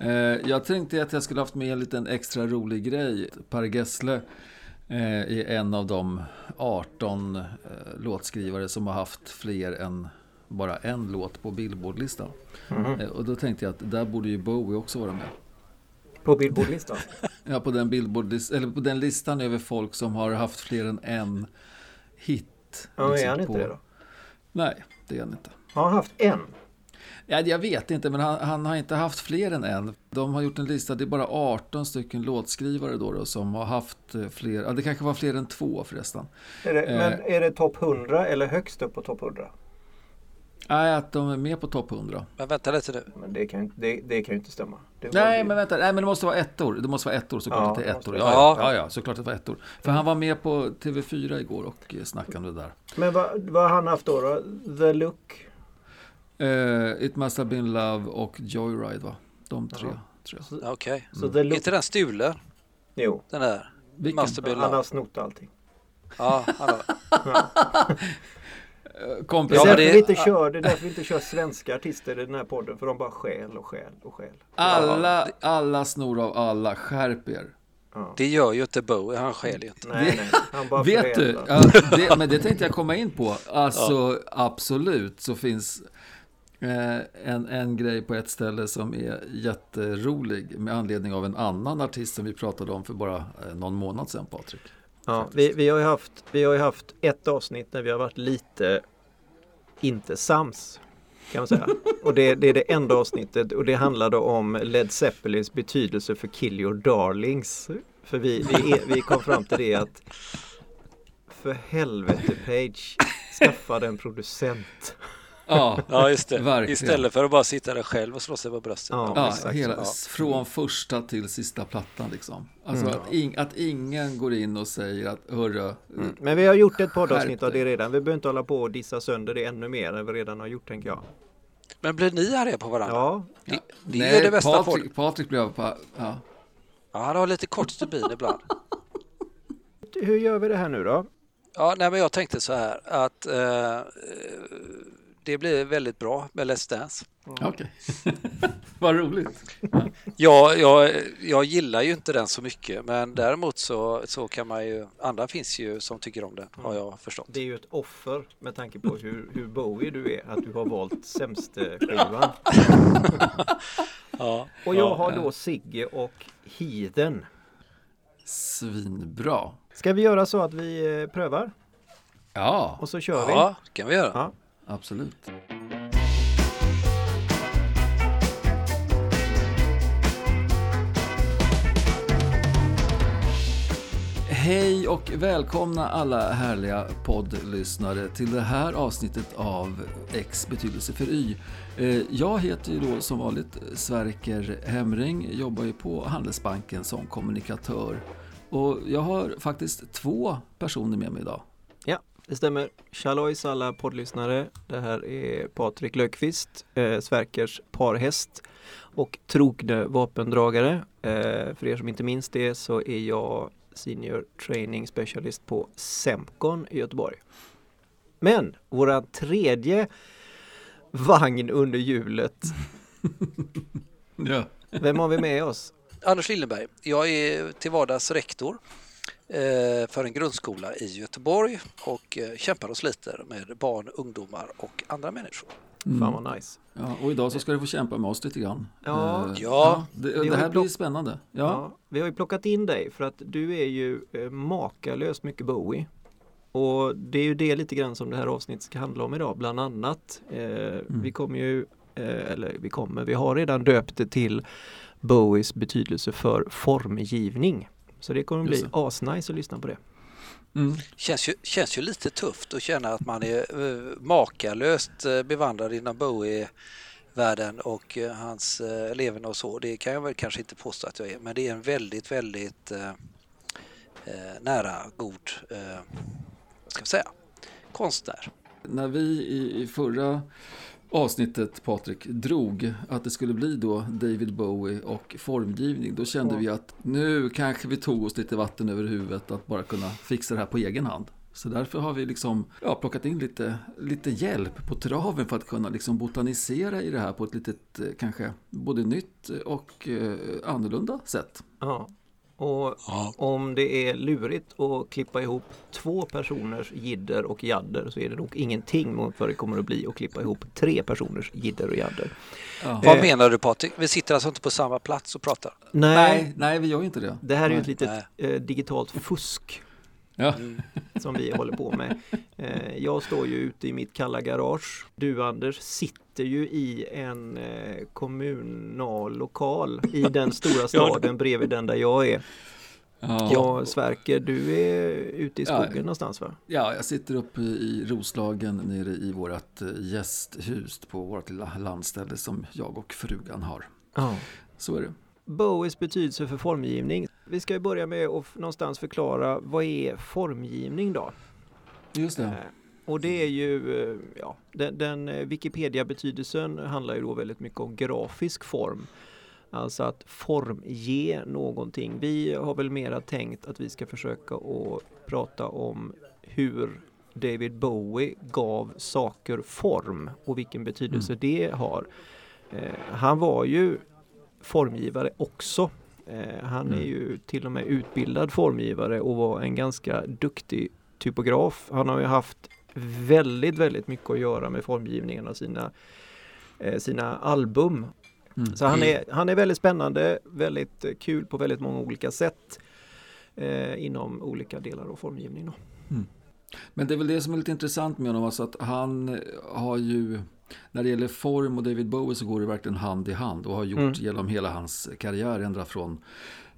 Eh, jag tänkte att jag skulle haft med en liten extra rolig grej. Per Gessle eh, är en av de 18 eh, låtskrivare som har haft fler än bara en låt på Billboardlistan. Eh, och då tänkte jag att där borde ju Bowie också vara med. På Billboardlistan? Ja, på den, Billboard, eller på den listan över folk som har haft fler än en hit. Ja, är liksom, han inte på- det då? Nej, det är han inte. Har han haft en? Ja, jag vet inte, men han, han har inte haft fler än en. De har gjort en lista, det är bara 18 stycken låtskrivare då, då som har haft eh, fler. Ja, det kanske var fler än två förresten. Är det, Eh. Men är det topp 100 eller högst upp på topp 100? Nej, att de är med på topp 100. Men vänta lite nu. Men det kan, ju inte- det, det kan ju inte stämma. Det Nej, ju- men vänta. Nej, men det måste vara ettor. Det måste vara ettor, såklart Ja, att det det är ettor. det Ja, ja, ja, såklart att det var ettor. För han var med på TV4 igår och eh, snackade om det där. Men vad, vad har han haft då, då? The Look? Eh, It must have been love och Joyride, va? De tre, Jaha. tror jag. Ja, Okej. Så Mm. Är inte den stulen? Jo, Den där? Vilken? Must have been han har love. snott allting. Ja, han har. Eh, Det Kompis, är Ja, men därför det- vi inte kör, det är därför vi inte kör svenska artister i den här podden. För de bara stjäl och stjäl och stjäl. alla, alla snor av alla, skärp er. Ja. Det gör ju inte Bowie, han stjäl ju inte. Nej, nej. Han bara Vet du, ja, det, men det tänkte jag komma in på. Alltså absolut så finns en, en grej på ett ställe som är jätterolig med anledning av en annan artist som vi pratade om för bara eh, någon månad sedan Patrik. Ja, vi, vi, har ju haft, vi har haft ett avsnitt där vi har varit lite inte sams. Kan man säga. Och det, det är det enda avsnittet och det handlade om Led Zeppelins betydelse för Kill Your Darlings. För vi, vi, är, vi kom fram till det att för helvete Page, skaffa en producent. Ja, Ja, just det. Verkligen. Istället för att bara sitta där själv och slå sig på bröstet. Ja, ja exakt. hela, Ja. från första till sista plattan liksom. Alltså Mm. att, ing, att ingen går in och säger att hörru, Mm. Men vi har gjort ett poddavsnitt av det redan. Vi behöver inte hålla på och dissa sönder det ännu mer än vi redan har gjort tänker jag. Men blir ni arga på varandra? Ja, Det, det är ju det bästa Patrik, Patrik blev på, ja. Ja, han har lite kort stubin ibland. hur gör vi det här nu då? Ja, nej, men jag tänkte så här att eh, det blir väldigt bra med Let's Dance. Okej. Vad roligt. Ja, jag, jag gillar ju inte den så mycket, men däremot så, så kan man ju, andra finns ju som tycker om den, har jag förstått. Det är ju ett offer med tanke på hur, hur Bowie du är, att du har valt sämste skivan. Ja, Och jag ja. har då Sigge och Heathen. Svinbra. Ska vi göra så att vi eh, prövar Ja, och så kör vi? Ja, det kan vi göra. Ja absolut. Hej och välkomna alla härliga poddlyssnare till det här avsnittet av X betydelse för Y. Eh, jag heter ju då som vanligt Sverker Hemring, jobbar ju på Handelsbanken som kommunikatör. Och jag har faktiskt två personer med mig idag. Det stämmer. Tjallojs alla poddlyssnare. Det här är Patrik Löfqvist, eh, Sverkers parhäst och trogne vapendragare. Eh, för er som inte minns det så är jag Senior Training Specialist på Semcon i Göteborg. Men våran tredje vagn under hjulet, Ja. vem har vi med oss? Anders Lillenberg, jag är till vardags rektor för en grundskola i Göteborg och eh, kämpar och sliter med barn, ungdomar och andra människor. Fan vad nice. Ja, och idag så ska du få kämpa med oss lite grann. Ja. Eh, Ja. det, det här blir spännande. Ja. Ja, vi har ju plockat in dig för att du är ju eh, makalöst mycket Bowie. Och det är ju det lite grann som det här avsnittet ska handla om idag, bland annat. Eh, Vi kommer ju, eh, eller vi kommer, vi har redan döpt det till Bowies betydelse för formgivning. Så det kommer bli asnice att lyssna på det. Mm. Känns ju, känns ju lite tufft att känna att man är eh, makalöst eh, bevandrad inom Bowie-världen och eh, hans eh, leverne och så. Det kan jag väl kanske inte påstå att jag är, men det är en väldigt, väldigt nära god, vad ska vi säga, konstnär. När vi i, i förra avsnittet, Patrik, drog att det skulle bli då David Bowie och formgivning, då kände vi att nu kanske vi tog oss lite vatten över huvudet att bara kunna fixa det här på egen hand. Så därför har vi liksom, ja, plockat in lite, lite hjälp på traven för att kunna liksom botanisera i det här på ett litet, eh, kanske både nytt och eh, annorlunda sätt. Ja. Och Ja. om det är lurigt att klippa ihop två personers jidder och jadder så är det nog ingenting mot vad det kommer att bli att klippa ihop tre personers jidder och jadder. Ja. Vad Eh. menar du Patrik? Vi sitter alltså inte på samma plats och pratar? Nej, nej, vi gör inte det. Det här är ju Nej. ett litet eh, digitalt fusk Ja. Mm. som vi håller på med. Eh, jag står ju ute i mitt kalla garage. Du Anders sitter ju i en eh, kommunal lokal i den stora staden bredvid den där jag är. Ja. Ja, Sverker, du är ute i Ja. skogen någonstans va? ja, jag sitter uppe i Roslagen nere i vårt eh, gästhus på vårt lilla landställe som jag och frugan har. Ja. Så är det. Bowies betydelse för formgivning. Vi ska ju börja med att någonstans förklara vad är formgivning då? Just det. Eh, Och det är ju, eh, ja, den, den eh, Wikipedia-betydelsen handlar ju då väldigt mycket om grafisk form. Alltså att formge någonting. Vi har väl mera tänkt att vi ska försöka att prata om hur David Bowie gav saker form och vilken betydelse det har. Eh, han var ju formgivare också. Eh, han är Mm. ju till och med utbildad formgivare och var en ganska duktig typograf. Han har ju haft väldigt, väldigt mycket att göra med formgivningen av sina, eh, sina album. Mm. Så han är, han är väldigt spännande, väldigt eh, kul på väldigt många olika sätt eh, inom olika delar av formgivning. Då. Men det är väl det som är lite intressant med honom, alltså att han har ju, när det gäller form och David Bowie så går det verkligen hand i hand och har gjort Mm. genom hela hans karriär ända från,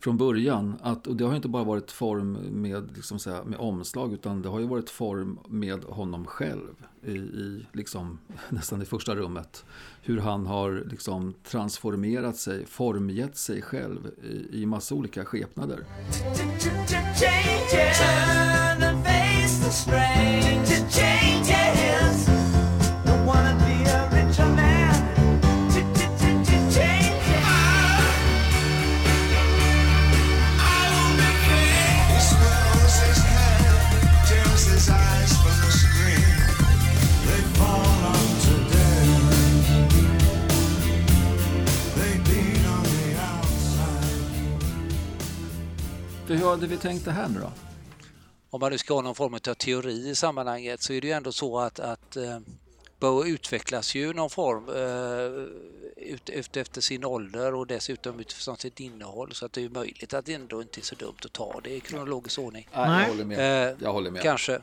från början. Att, och det har ju inte bara varit form med, liksom här, med omslag utan det har ju varit form med honom själv i, i liksom, nästan i första rummet. Hur han har liksom transformerat sig, formgett sig själv i, i massa olika skepnader. changes. Turn and face the strain. To För hur hade vi tänkt det här nu då? Om man nu ska ha någon form av teori i sammanhanget så är det ju ändå så att, att eh, Bowie utvecklas ju någon form eh, ut, ut efter sin ålder och dessutom utifrån sitt innehåll så att det är möjligt att det ändå inte är så dumt att ta det i kronologisk ordning. Nej, jag håller med. Eh, Jag håller med. Kanske.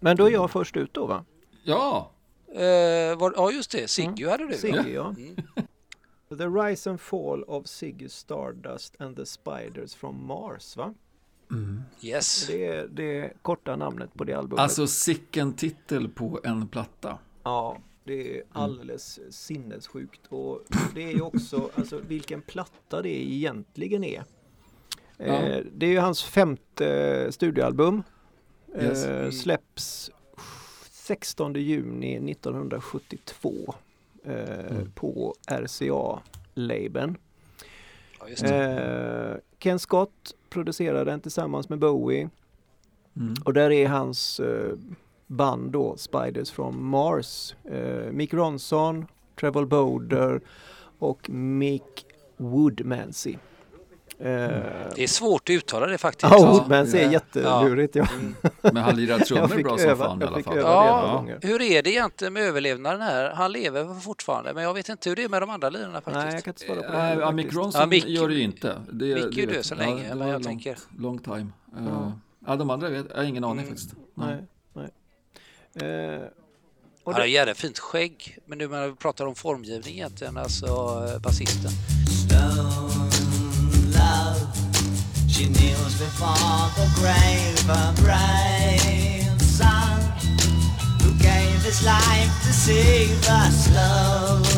Men då är jag först ut då va? Ja, Eh, var, ja just det, Siggy hade du. Siggy ja. Mm. The Rise and Fall of Ziggy Stardust and the Spiders from Mars va? Yes. Det är det korta namnet på det albumet. alltså sicken titel på en platta. Ja, det är alldeles sinnessjukt och det är ju också alltså, vilken platta det egentligen är. Eh, det är ju hans femte studioalbum. Yes. Eh, släpps 16 juni 1972 eh, på RCA-labeln. Ja. Eh, Ken Scott producerade den tillsammans med Bowie Mm. och där är hans eh, band då, Spiders from Mars. Mick Ronson, Trevor Bowder och Mick Woodmansey. Eh, Det är svårt att uttala det faktiskt. Ja, Ja. är jättelurigt. Ja. Men han lirar trummor bra som öva- fan i alla fall. Ja. Hur är det egentligen med överlevnaden här? Han lever fortfarande, men jag vet inte hur det är med de andra lirarna faktiskt. Nej, jag kan inte svara på det. Äh, ja, Mick. Ronson Ja, Mick- gör det ju inte. Det, Mick är ju död så länge, det men jag long, tänker- Long time. Ja. Uh, ja, de andra vet jag har ingen aning Mm. faktiskt. Nej, nej. Eh, och Han har det, jävla fint skägg, men nu när vi pratar om formgivning egentligen, alltså eh, basisten. She kneels before the grave. Her brave son, who gave his life to save a slogan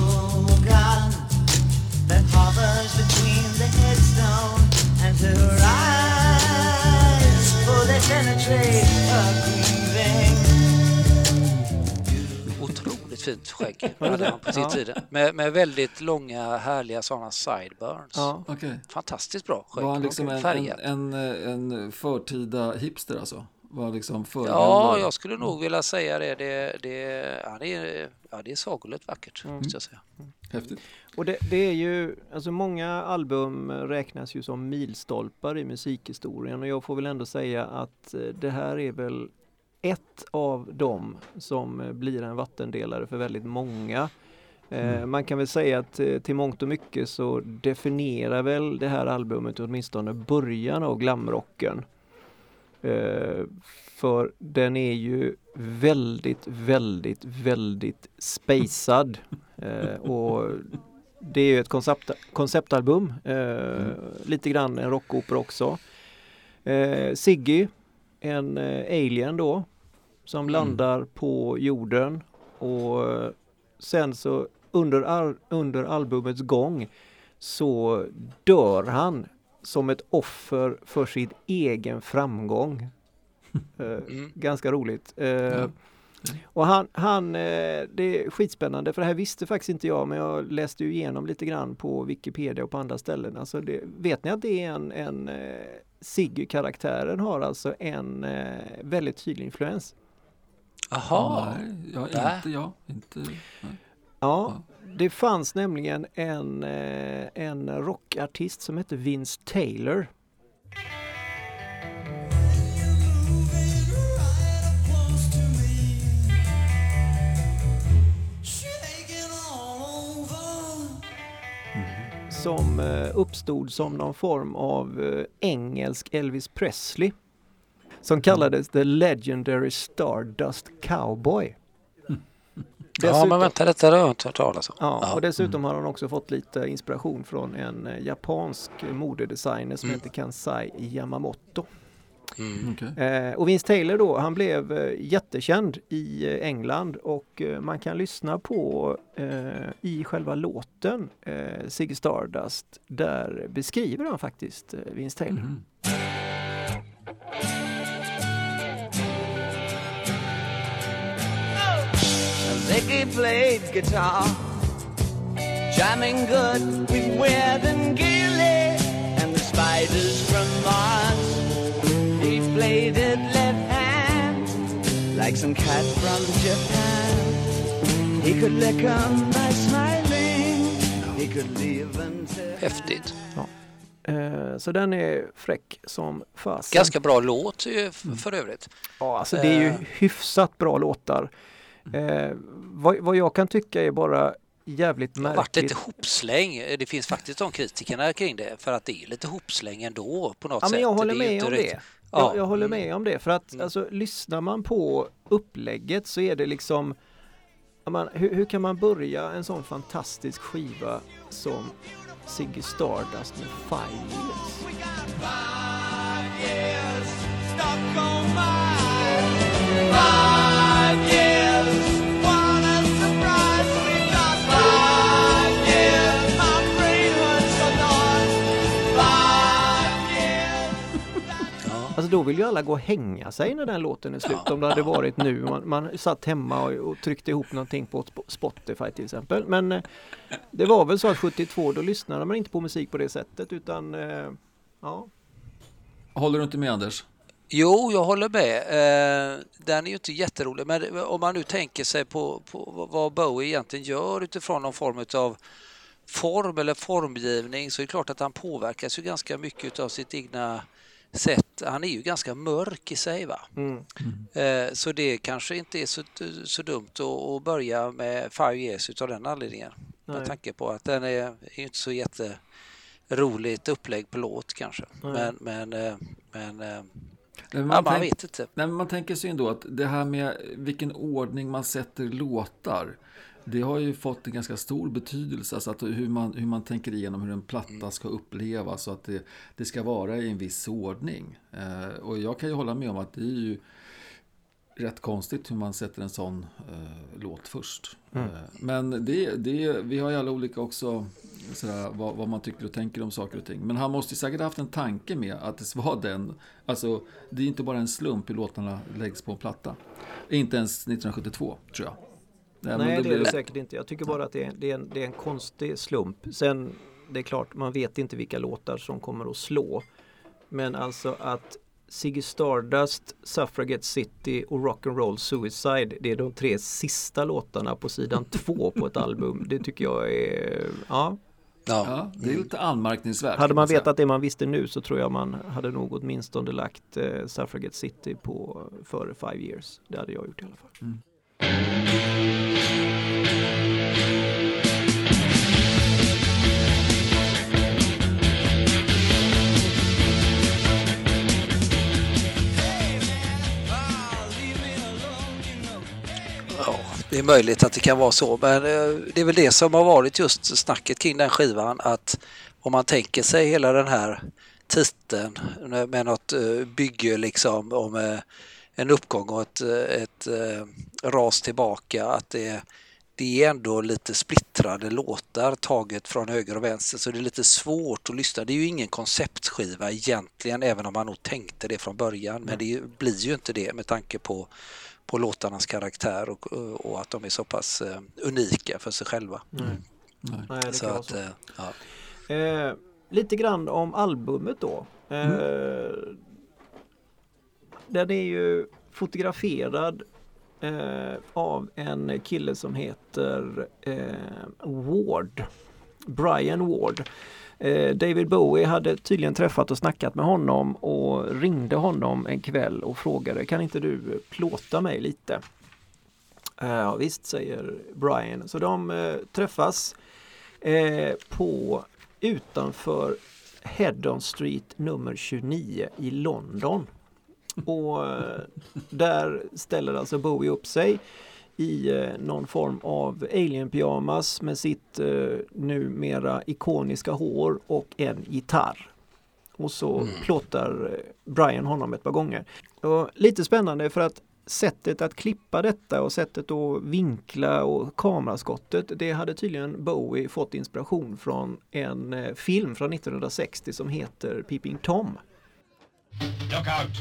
that hovers between the headstone and her eyes, for they penetrate her grieving. Otroligt fint skägg hade han på sin Ja. tid. Med, med väldigt långa, härliga sådana sideburns. ja, Okej. Fantastiskt bra skägg. Var han liksom en, en, en, en förtida hipster alltså? var liksom Ja, jag skulle nog vilja säga det. Det, det, ja, det, är, ja, det är sagolött vackert, måste jag säga. Häftigt. Och det, det är ju, alltså många album räknas ju som milstolpar i musikhistorien och jag får väl ändå säga att eh, det här är väl ett av dem som eh, blir en vattendelare för väldigt många. Eh, Mm. Man kan väl säga att eh, till mångt och mycket så definierar väl det här albumet åtminstone början av glamrocken. För den är ju väldigt, väldigt, väldigt. Eh, och det är ju ett koncept, konceptalbum, eh, lite grann en rockopera också. Siggy, en alien då, som Mm. landar på jorden och eh, sen så under, al- under albumets gång så dör han som ett offer för sin egen framgång. Eh, Mm. Ganska roligt. Eh, Ja. och han, han eh, det är skitspännande för det här visste faktiskt inte jag men jag läste ju igenom lite grann på Wikipedia och på andra ställen. Alltså det, vet ni att det är en, en eh, Siggy-karaktären har alltså en eh, väldigt tydlig influens. Jaha, Nej, ja, inte jag. Inte, nej. Ja, det fanns nämligen en, eh, en rockartist som hette Vince Taylor. Som eh, uppstod som någon form av eh, engelsk Elvis Presley. Som kallades The Legendary Stardust Cowboy. ja Dessutom- men vänta detta har jag inte hört talas om. Ja, Ja. och dessutom har han också fått lite inspiration från en eh, japansk modedesigner som Mm. heter Kansai Yamamoto. Mm. Okej. Eh, och Vince Taylor då, han blev eh, jättekänd i eh, England och eh, man kan lyssna på eh, i själva låten eh, Ziggy Stardust, där beskriver han faktiskt eh, Vince Taylor. Mhm. Played guitar, jamming good with Weird and Gilly and the spiders from Mars. He played it left hand like some cat from Japan. He could lick 'em by smiling. He could leave them to Häftigt. Eh, så den är fräck som fasen. Ganska bra låt för övrigt. Ja, alltså det är ju Eh. hyfsat bra låtar. Eh, vad, vad jag kan tycka är bara jävligt Det har varit lite märkligt. hopsläng. Det finns faktiskt de kritikerna kring det för att det är lite hopsläng ändå på något Ja, sätt. men jag håller med om riktigt- det. Ja. Jag, jag håller med om det för att Mm. alltså, lyssnar man på upplägget så är det liksom man, hur, hur kan man börja en sån fantastisk skiva som Ziggy Stardust med Five Years? Five years stuck on mine. Five years, Alltså då vill ju alla gå och hänga sig när den låten är slut. Om det hade varit nu. Man, man satt hemma och, och tryckte ihop någonting på Sp- Spotify till exempel. Men eh, det var väl så att 72 då lyssnade man inte på musik på det sättet utan eh, ja. Håller du inte med Anders? Jo, jag håller med. Eh, den är ju inte jätterolig, men om man nu tänker sig på, på vad Bowie egentligen gör utifrån någon form av form eller formgivning så är det klart att han påverkas ju ganska mycket av sitt egna sätt. Han är ju ganska mörk i sig. va? Mm. Eh, Så det kanske inte är så, så dumt att, börja med Five Years utav den anledningen. Nej. Med tanke på att den är, är inte så jätteroligt upplägg på låt kanske. Men, men, eh, men eh, men ja, man vet inte. Nej, men man tänker sig ändå att det här med vilken ordning man sätter låtar. Det har ju fått en ganska stor betydelse. Alltså att hur, man, hur man tänker igenom hur en platta ska upplevas. Och att det, det ska vara i en viss ordning. Eh, och jag kan ju hålla med om att det är ju rätt konstigt hur man sätter en sån eh, låt först. Mm. Eh, men det, det, vi har ju alla olika också sådär, vad, vad man tycker och tänker om saker och ting. Men han måste ju säkert haft en tanke med att det var den. Alltså, det är inte bara en slump hur låtarna läggs på en platta. Inte ens 1972, tror jag. Nej då det blir är det säkert inte. Jag tycker bara att det är, det, är en, det är en konstig slump. Sen det är klart man vet inte vilka låtar som kommer att slå. Men alltså att Ziggy Stardust, Suffragette City och Rock'n'Roll Suicide. Det är de tre sista låtarna på sidan två på ett album. Det tycker jag är, ja. Ja. Det är lite anmärkningsvärt. Hade man vetat det man visste nu så tror jag man hade nog åtminstone lagt eh, Suffragette City på före Five Years. Det hade jag gjort i alla fall. Ja, det är möjligt att det kan vara så, men eh, det är väl det som har varit just snacket kring den skivan att om man tänker sig hela den här titeln med något eh, bygge liksom om eh, en uppgång och ett, ett ras tillbaka, att det, det är ändå lite splittrade låtar taget från höger och vänster så det är lite svårt att lyssna. Det är ju ingen konceptskiva egentligen, även om man nog tänkte det från början, men det blir ju inte det med tanke på på låtarnas karaktär och, och att de är så pass eh, unika för sig själva. Nej. Nej. Nej, Så att, eh, ja. Eh, lite grann om albumet då. Eh, Den är ju fotograferad eh, av en kille som heter eh, Ward. Brian Ward. Eh, David Bowie hade tydligen träffat och snackat med honom och ringde honom en kväll och frågade kan inte du eh, plåta mig lite? Eh, ja visst säger Brian. Så de träffas på utanför Heddon Street nummer 29 i London. Och där ställer alltså Bowie upp sig i eh, någon form av alien-pyjamas med sitt eh, numera ikoniska hår och en gitarr. Och så plåtar eh, Brian honom ett par gånger. Och lite spännande för att sättet att klippa detta och sättet att vinkla och kameraskottet det hade tydligen Bowie fått inspiration från en eh, film från 1960 som heter Peeping Tom. Look out!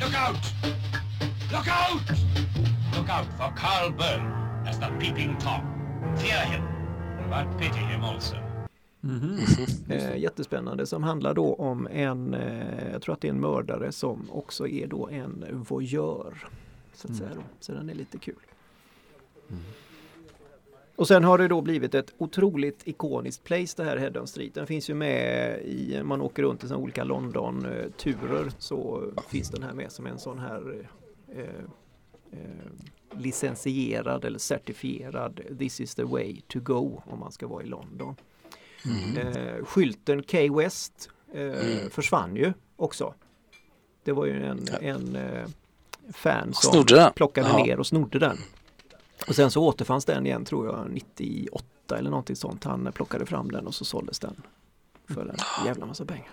Look out! Look out! Look out for Carl Byrne as the peeping Tom. Fear him, but pity him also. Eh, jättespännande som handlar då om en, eh, jag tror att det är en mördare som också är då en voyeur. Så, att säga då. så den är lite kul. Och sen har det då blivit ett otroligt ikoniskt place det här Headon Street. Den finns ju med i, man åker runt i såna olika London-turer så finns den här med som en sån här eh, eh, licensierad eller certifierad This is the way to go om man ska vara i London. Eh, skylten K-West eh, försvann ju också. Det var ju en, en eh, fan som plockade Ja. ner och snodde den. Och sen så återfanns den igen tror jag 98 eller någonting sånt. Han plockade fram den och så såldes den för en jävla massa pengar.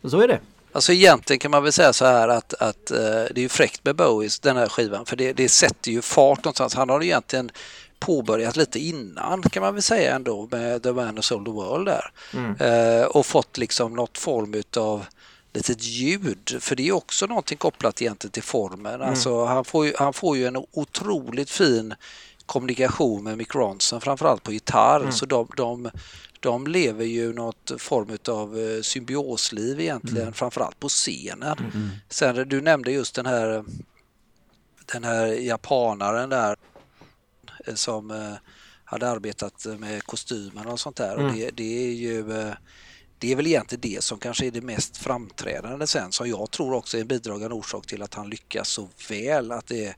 Och så är det. Alltså egentligen kan man väl säga så här att, att eh, det är ju fräckt med Bowies den här skivan för det, det sätter ju fart någonstans. Han har egentligen påbörjat lite innan kan man väl säga ändå med The Man Who Sold the World där. Eh, och fått liksom något form utav litet ljud för det är också någonting kopplat egentligen till formen. Alltså han får, ju, han får ju en otroligt fin kommunikation med Mick Ronson framförallt på gitarr så de, de, de lever ju något form av eh, symbiosliv egentligen framförallt på scenen. Sen du nämnde just den här den här japanaren där eh, som eh, hade arbetat med kostymen och sånt där. Och det, det är ju eh, det är väl egentligen det som kanske är det mest framträdande sen som jag tror också är en bidragande orsak till att han lyckas så väl att det är eh,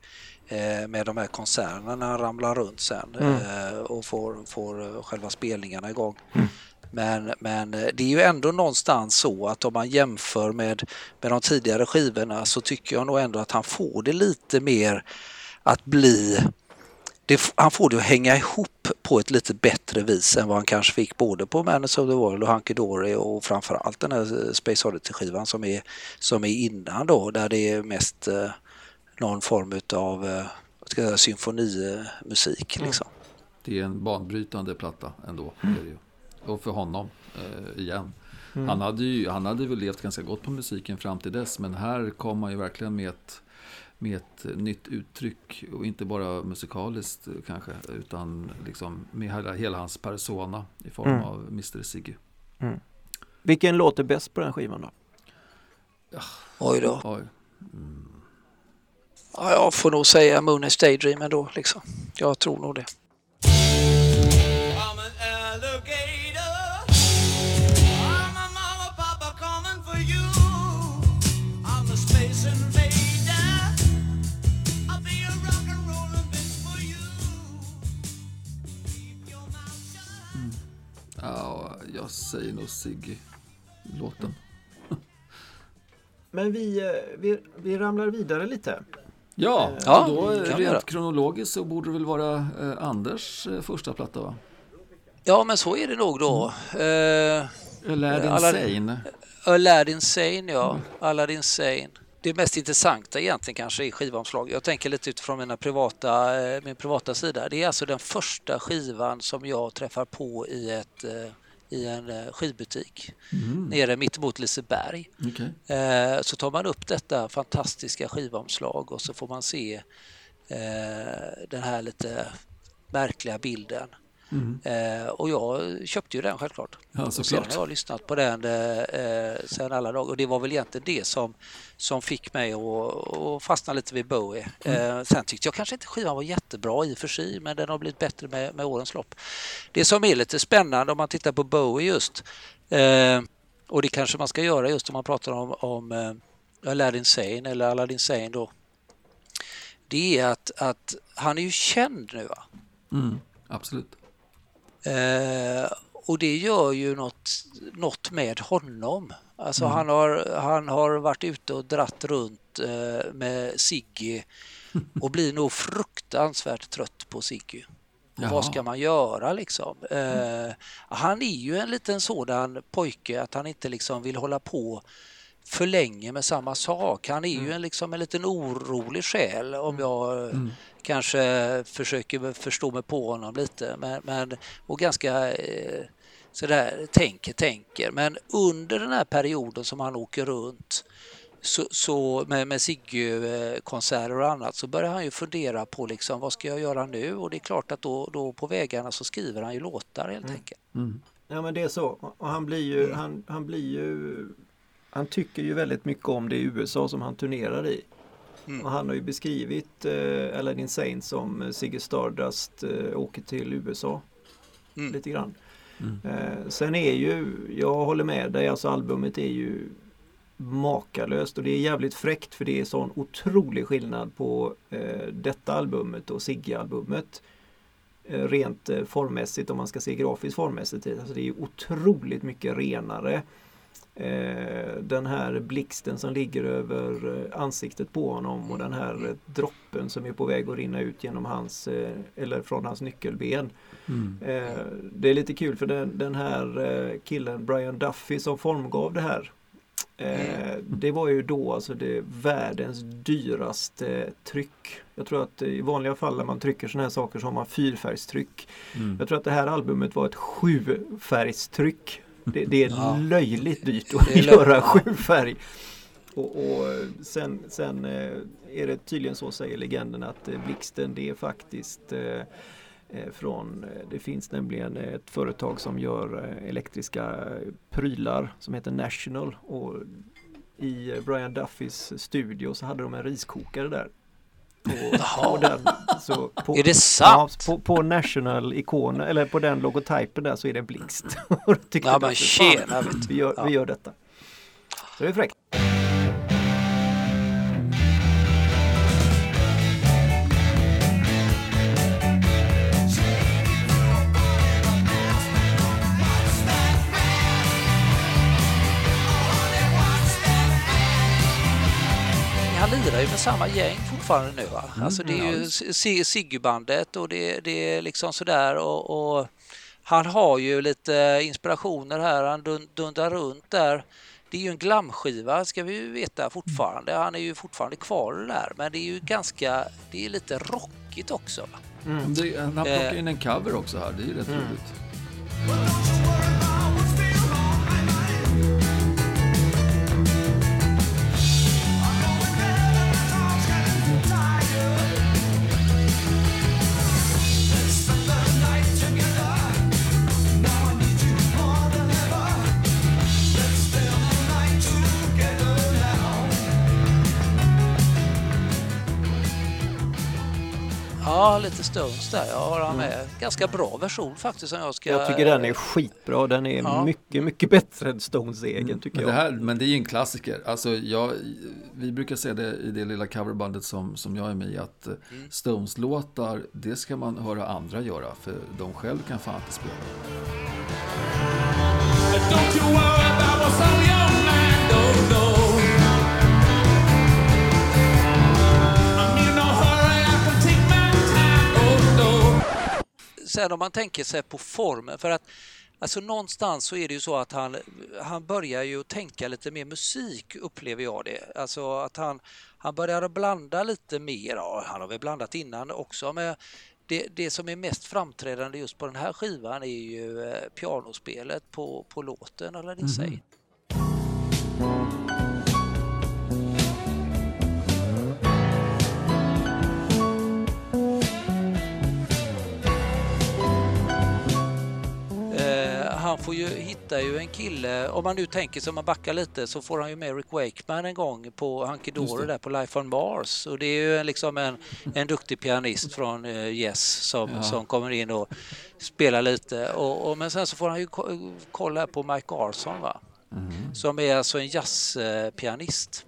med de här konserterna när han ramlar runt sen eh, och får, får eh, själva spelningarna igång. Men, men eh, det är ju ändå någonstans så att om man jämför med, med de tidigare skivorna så tycker jag nog ändå att han får det lite mer att bli det, han får det att hänga ihop på ett lite bättre vis än vad han kanske fick både på Madness of the World och Hunky Dory och framförallt den här Space Oddity-skivan som är, som är innan då där det är mest eh, någon form av eh, vad ska jag säga, symfonimusik. Liksom. Det är en banbrytande platta ändå. Är det ju. Och för honom eh, igen. Han, hade ju, han hade väl levt ganska gott på musiken fram till dess. Men här kom han ju verkligen med ett, med ett nytt uttryck. Och inte bara musikaliskt eh, kanske. Utan liksom med hela, hela hans persona i form Mm. av Mr. Siggy. Vilken låter bäst på den skivan då? Oj då. Oj. Ja, jag får nog säga Moonage Daydream ändå. Liksom. Jag tror nog det. Shut. Ja, jag säger nog Siggy-låten. Men vi, eh, vi, vi ramlar vidare lite. Ja, Ja, då eh, vi göra. rent kronologiskt så borde det väl vara eh, Anders eh, första platta va? Ja, men så är det nog då. Aladdin Alla- Sane. Aladdin Sane, ja. Aladdin Sane. Det mest intressanta egentligen kanske är skivomslag. Jag tänker lite utifrån mina privata, min privata sida. Det är alltså den första skivan som jag träffar på i, ett, i en eh, skivbutik nere mitt emot Liseberg. Okej. Eh, Så tar man upp detta fantastiska skivomslag och så får man se eh, den här lite märkliga bilden. Eh, och jag köpte ju den självklart. Ja, sen har jag lyssnat på den eh, eh, sen alla dagar och det var väl egentligen det som, som fick mig att, att fastna lite vid Bowie. Eh, sen tyckte jag kanske inte skivan var jättebra i och för sig men den har blivit bättre med, med årens lopp. Det som är lite spännande om man tittar på Bowie just eh, och det kanske man ska göra just om man pratar om, om eh, Aladdin Sane eller Aladdin Sane då. Det är att, att han är ju känd nu va? Mm, absolut. Eh, och det gör ju något, något med honom. Alltså han, har, han har varit ute och dratt runt eh, med Siggy och blir nog fruktansvärt trött på Siggy. Vad ska man göra liksom? Eh, han är ju en liten sådan pojke att han inte liksom vill hålla på för länge med samma sak. Han är ju en, liksom en liten orolig själ om jag eh, kanske försöker förstå mig på honom lite. Men, men, och ganska eh, sådär tänker, tänker. Men under den här perioden som han åker runt så, så med, med Sigge-konserter och annat så börjar han ju fundera på liksom, vad ska jag göra nu? Och det är klart att då, då på vägarna så skriver han ju låtar helt enkelt. Ja men det är så. Och han blir ju, han, han blir ju Han tycker ju väldigt mycket om det i USA som han turnerar i. Mm. Och han har ju beskrivit eh, Aladdin Sane som eh, Ziggy Stardust eh, åker till USA. Mm. Lite grann. Eh, sen är ju, jag håller med dig, alltså albumet är ju makalöst och det är jävligt fräckt för det är sån otrolig skillnad på eh, detta albumet och Sigge-albumet. Eh, rent eh, formmässigt om man ska se grafiskt formmässigt. Alltså det är otroligt mycket renare. Eh, den här blixten som ligger över eh, ansiktet på honom och den här eh, droppen som är på väg att rinna ut genom hans, eller från hans nyckelben. Mm. Det är lite kul för den, den här killen Brian Duffy som formgav det här. Eh, det var ju då alltså det världens dyraste tryck. Jag tror att i vanliga fall när man trycker sådana här saker så har man fyrfärgstryck. Mm. Jag tror att det här albumet var ett sjufärgstryck. Det, det är Ja. löjligt dyrt att göra löjligt, ja. sju färg. Och, och sen, sen eh, är det tydligen så säger legenden att eh, blixten det är faktiskt eh, från, det finns nämligen ett företag som gör elektriska prylar som heter National och i Brian Duffys studio så hade de en riskokare där. Och på den, så på, Är det sant? Ja, på, på National-ikonen eller på den logotypen där så är det blixt. Och då tyckte Ja men tjena vi gör, Ja. vi gör detta. Så det är fräckt. Samma gäng fortfarande nu va? Alltså det är ja, ju. Si- Siggy-bandet och det, det är liksom sådär och, och han har ju lite inspirationer här, han dun- dundrar runt där. Det är ju en glamskiva ska vi ju veta fortfarande. Han är ju fortfarande kvar där men det är ju ganska, det är lite rockigt också. Va? Det, han plockar Eh. in en cover också här, det är ju rätt Mm. roligt. Ja, lite Stones där. Jag har han med. Ganska bra version faktiskt som jag ska... Jag tycker den är skitbra. Den är Ja. mycket, mycket bättre än Stones egen tycker Men jag. det, här, men det är ju en klassiker. Alltså jag, vi brukar säga det i det lilla coverbandet som, som jag är med i att eh, Stones-låtar, det ska man höra andra göra för de själv kan fan inte spela. Don't you worry about what's on your mind, oh no. Sen om man tänker sig på formen, för att alltså någonstans så är det ju så att han, han börjar ju tänka lite mer musik upplever jag det. Alltså att han, han börjar blanda lite mer, ja, han har väl blandat innan också, men det, det som är mest framträdande just på den här skivan är ju eh, pianospelet på, på låten, eller det säger. Eh, får ju hitta ju en kille, om man nu tänker om man backar lite så får han ju med Rick Wakeman en gång på Hunky Dory där på Life on Mars och det är ju liksom en, en duktig pianist från eh, Yes som, som kommer in och spelar lite och, och, men sen så får han ju ko- kolla på Mike Garson va? som är alltså en jazzpianist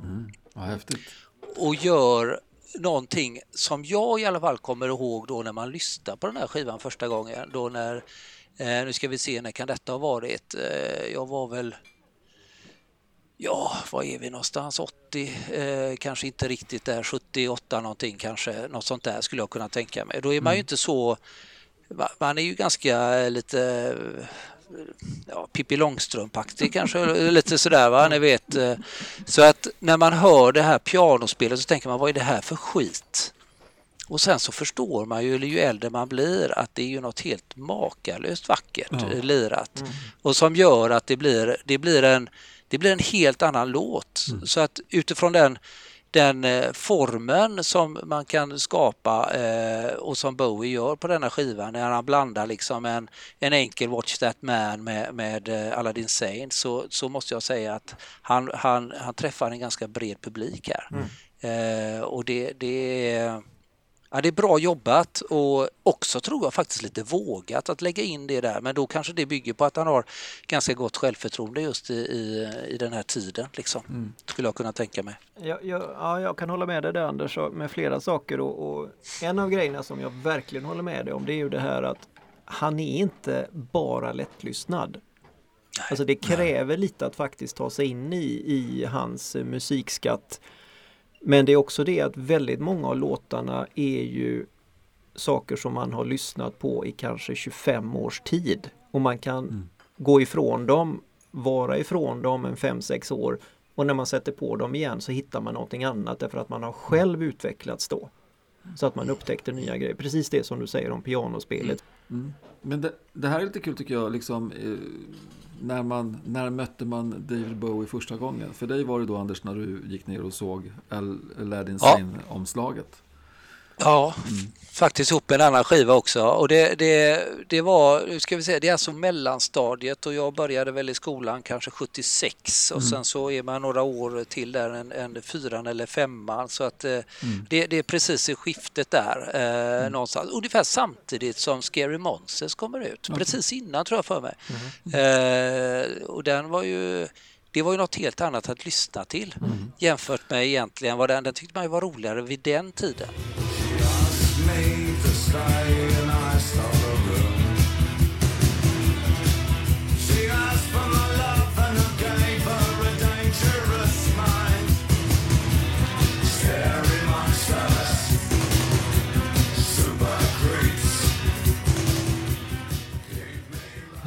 Vad häftigt. och gör någonting som jag i alla fall kommer ihåg då när man lyssnade på den här skivan första gången. Då när, nu ska vi se, när kan detta ha varit? Eh, jag var väl, ja, var är vi någonstans? 80, eh, kanske inte riktigt där, 78 någonting kanske, något sånt där skulle jag kunna tänka mig. Då är man ju inte så, man är ju ganska eh, lite ja, Pippi Långstrump-aktig kanske, lite sådär va, ni vet. eh. Så att när man hör det här pianospelet så tänker man, vad är det här för skit? Och sen så förstår man ju, ju äldre man blir, att det är ju något helt makalöst vackert eh, lirat. Och som gör att det blir, det blir, en, det blir en helt annan låt. Så att utifrån den den eh, formen som man kan skapa eh, och som Bowie gör på denna skivan när han blandar liksom en, en enkel Watch That Man med, med eh, Aladdin Sane så, så måste jag säga att han, han, han träffar en ganska bred publik här. Eh, och det, det, är, ja, det är bra jobbat och också tror jag faktiskt lite vågat att lägga in det där men då kanske det bygger på att han har ganska gott självförtroende just i, i, i den här tiden liksom. Skulle jag kunna tänka mig. Jag, jag, ja, jag kan hålla med dig där Anders med flera saker och, och en av grejerna som jag verkligen håller med dig om det är ju det här att han är inte bara lättlyssnad. Alltså det kräver lite att faktiskt ta sig in i, i hans musikskatt. Men det är också det att väldigt många av låtarna är ju saker som man har lyssnat på i kanske 25 års tid. Och man kan gå ifrån dem, vara ifrån dem en 5-6 år och när man sätter på dem igen så hittar man någonting annat därför att man har själv utvecklats då. Så att man upptäckte nya grejer. Precis det som du säger om pianospelet. Men det, det här är lite kul tycker jag, liksom, eh, när, man, när mötte man David Bowie första gången? För dig var det då Anders när du gick ner och såg Al- Aladdin Ja. Sane-omslaget. Ja, faktiskt ihop med en annan skiva också. Och det, det, det var, nu ska vi säga, det är alltså mellanstadiet och jag började väl i skolan kanske 76 och sen så är man några år till där, en, en fyran eller femman. Så att eh, det, det är precis i skiftet där eh, någonstans. Ungefär samtidigt som Scary Monsters kommer ut. Precis innan tror jag för mig. Eh, och den var ju det var ju något helt annat att lyssna till jämfört med egentligen vad den, den tyckte man var roligare vid den tiden.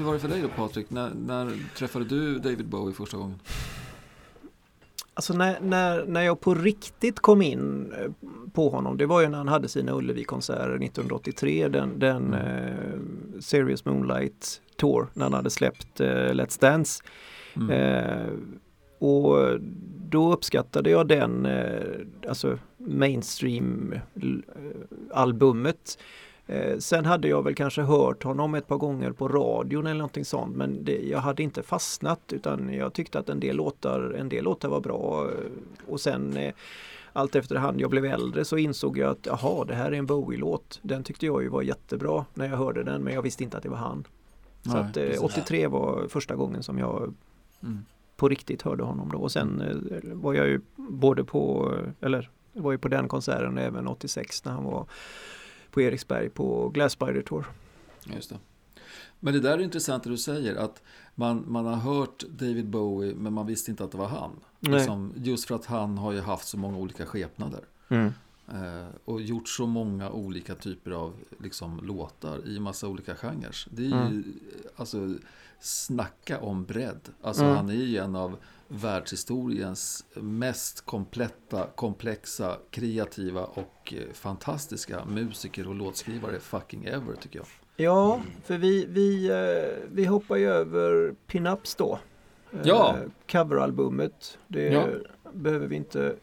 Hur var det för dig då Patrik? När, när träffade du David Bowie första gången? Alltså när, när, när jag på riktigt kom in eh, på honom, det var ju när han hade sina Ullevi-konserter 1983, den, den eh, Serious Moonlight Tour, när han hade släppt eh, Let's Dance. Eh, och då uppskattade jag den, eh, alltså mainstream-albumet. Eh, sen hade jag väl kanske hört honom ett par gånger på radion eller någonting sånt men det, jag hade inte fastnat utan jag tyckte att en del låtar, en del låtar var bra. eh, Och sen eh, allt efterhand jag blev äldre så insåg jag att jaha, det här är en Bowie-låt. Den tyckte jag ju var jättebra när jag hörde den men jag visste inte att det var han. Så Nej, att, eh, precis. 83 var första gången som jag Mm. på riktigt hörde honom då och sen eh, var jag ju både på, eller var ju på den konserten även 86 när han var på Eriksberg på Glass Spider Tour. Just det. Men det där är intressant det du säger, att man, man har hört David Bowie men man visste inte att det var han. Liksom, just för att han har ju haft så många olika skepnader. Mm. Eh, och gjort så många olika typer av liksom, låtar i massa olika genrer. Det är ju, Mm. alltså, snacka om bredd. Alltså Mm. han är ju en av världshistoriens mest kompletta, komplexa, kreativa och eh, fantastiska musiker och låtskrivare fucking ever tycker jag. Ja, för vi, vi, eh, vi hoppar ju över Pinups då. Eh, Ja. Coveralbumet. Det Ja. behöver vi inte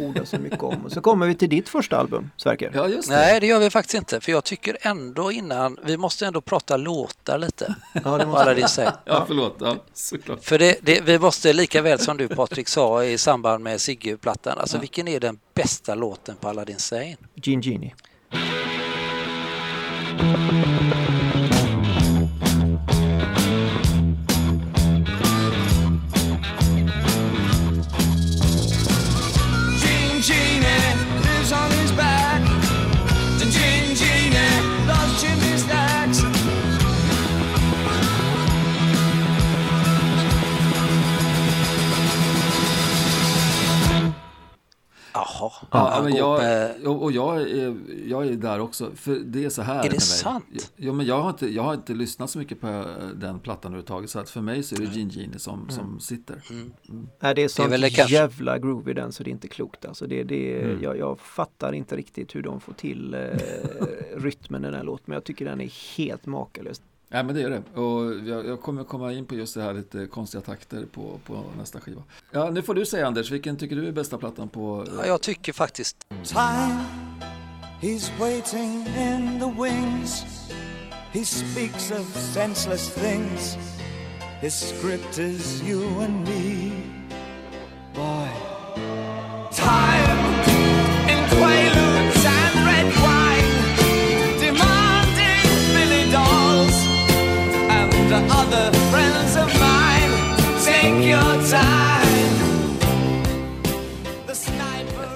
orda så mycket om. Och så kommer vi till ditt första album, Sverker. Ja, just det. Nej, det gör vi faktiskt inte. För jag tycker ändå innan, vi måste ändå prata låtar lite. Ja, det måste Aladdin Sane. Ja, förlåt. Ja, såklart. För det, det, vi måste lika väl som du Patrik sa i samband med Sigge-plattan, alltså Ja. vilken är den bästa låten på Aladdin Sane? Gene Genie. Jaha, Ja, men jag, med- och och jag, är, jag är där också. För det är så här Är det med mig. sant? Ja, men jag, har inte, jag har inte lyssnat så mycket på eh, den plattan överhuvudtaget. Så att för mig så är det Gene Genie som, som sitter. Mm. Nej, det är sånt väl det kanske- jävla groove i den så det är inte klokt. Alltså det, det, Mm. jag, jag fattar inte riktigt hur de får till eh, rytmen i den här låten men jag tycker den är helt makalös. Ja, men det är det. Och jag, jag kommer komma in på just det här lite konstiga takter på, på nästa skiva. Ja, nu får du säga Anders, vilken tycker du är bästa plattan på? Ja, jag tycker faktiskt Time, he's waiting in the wings. He speaks of senseless things. His script is you and me. Boy. Time,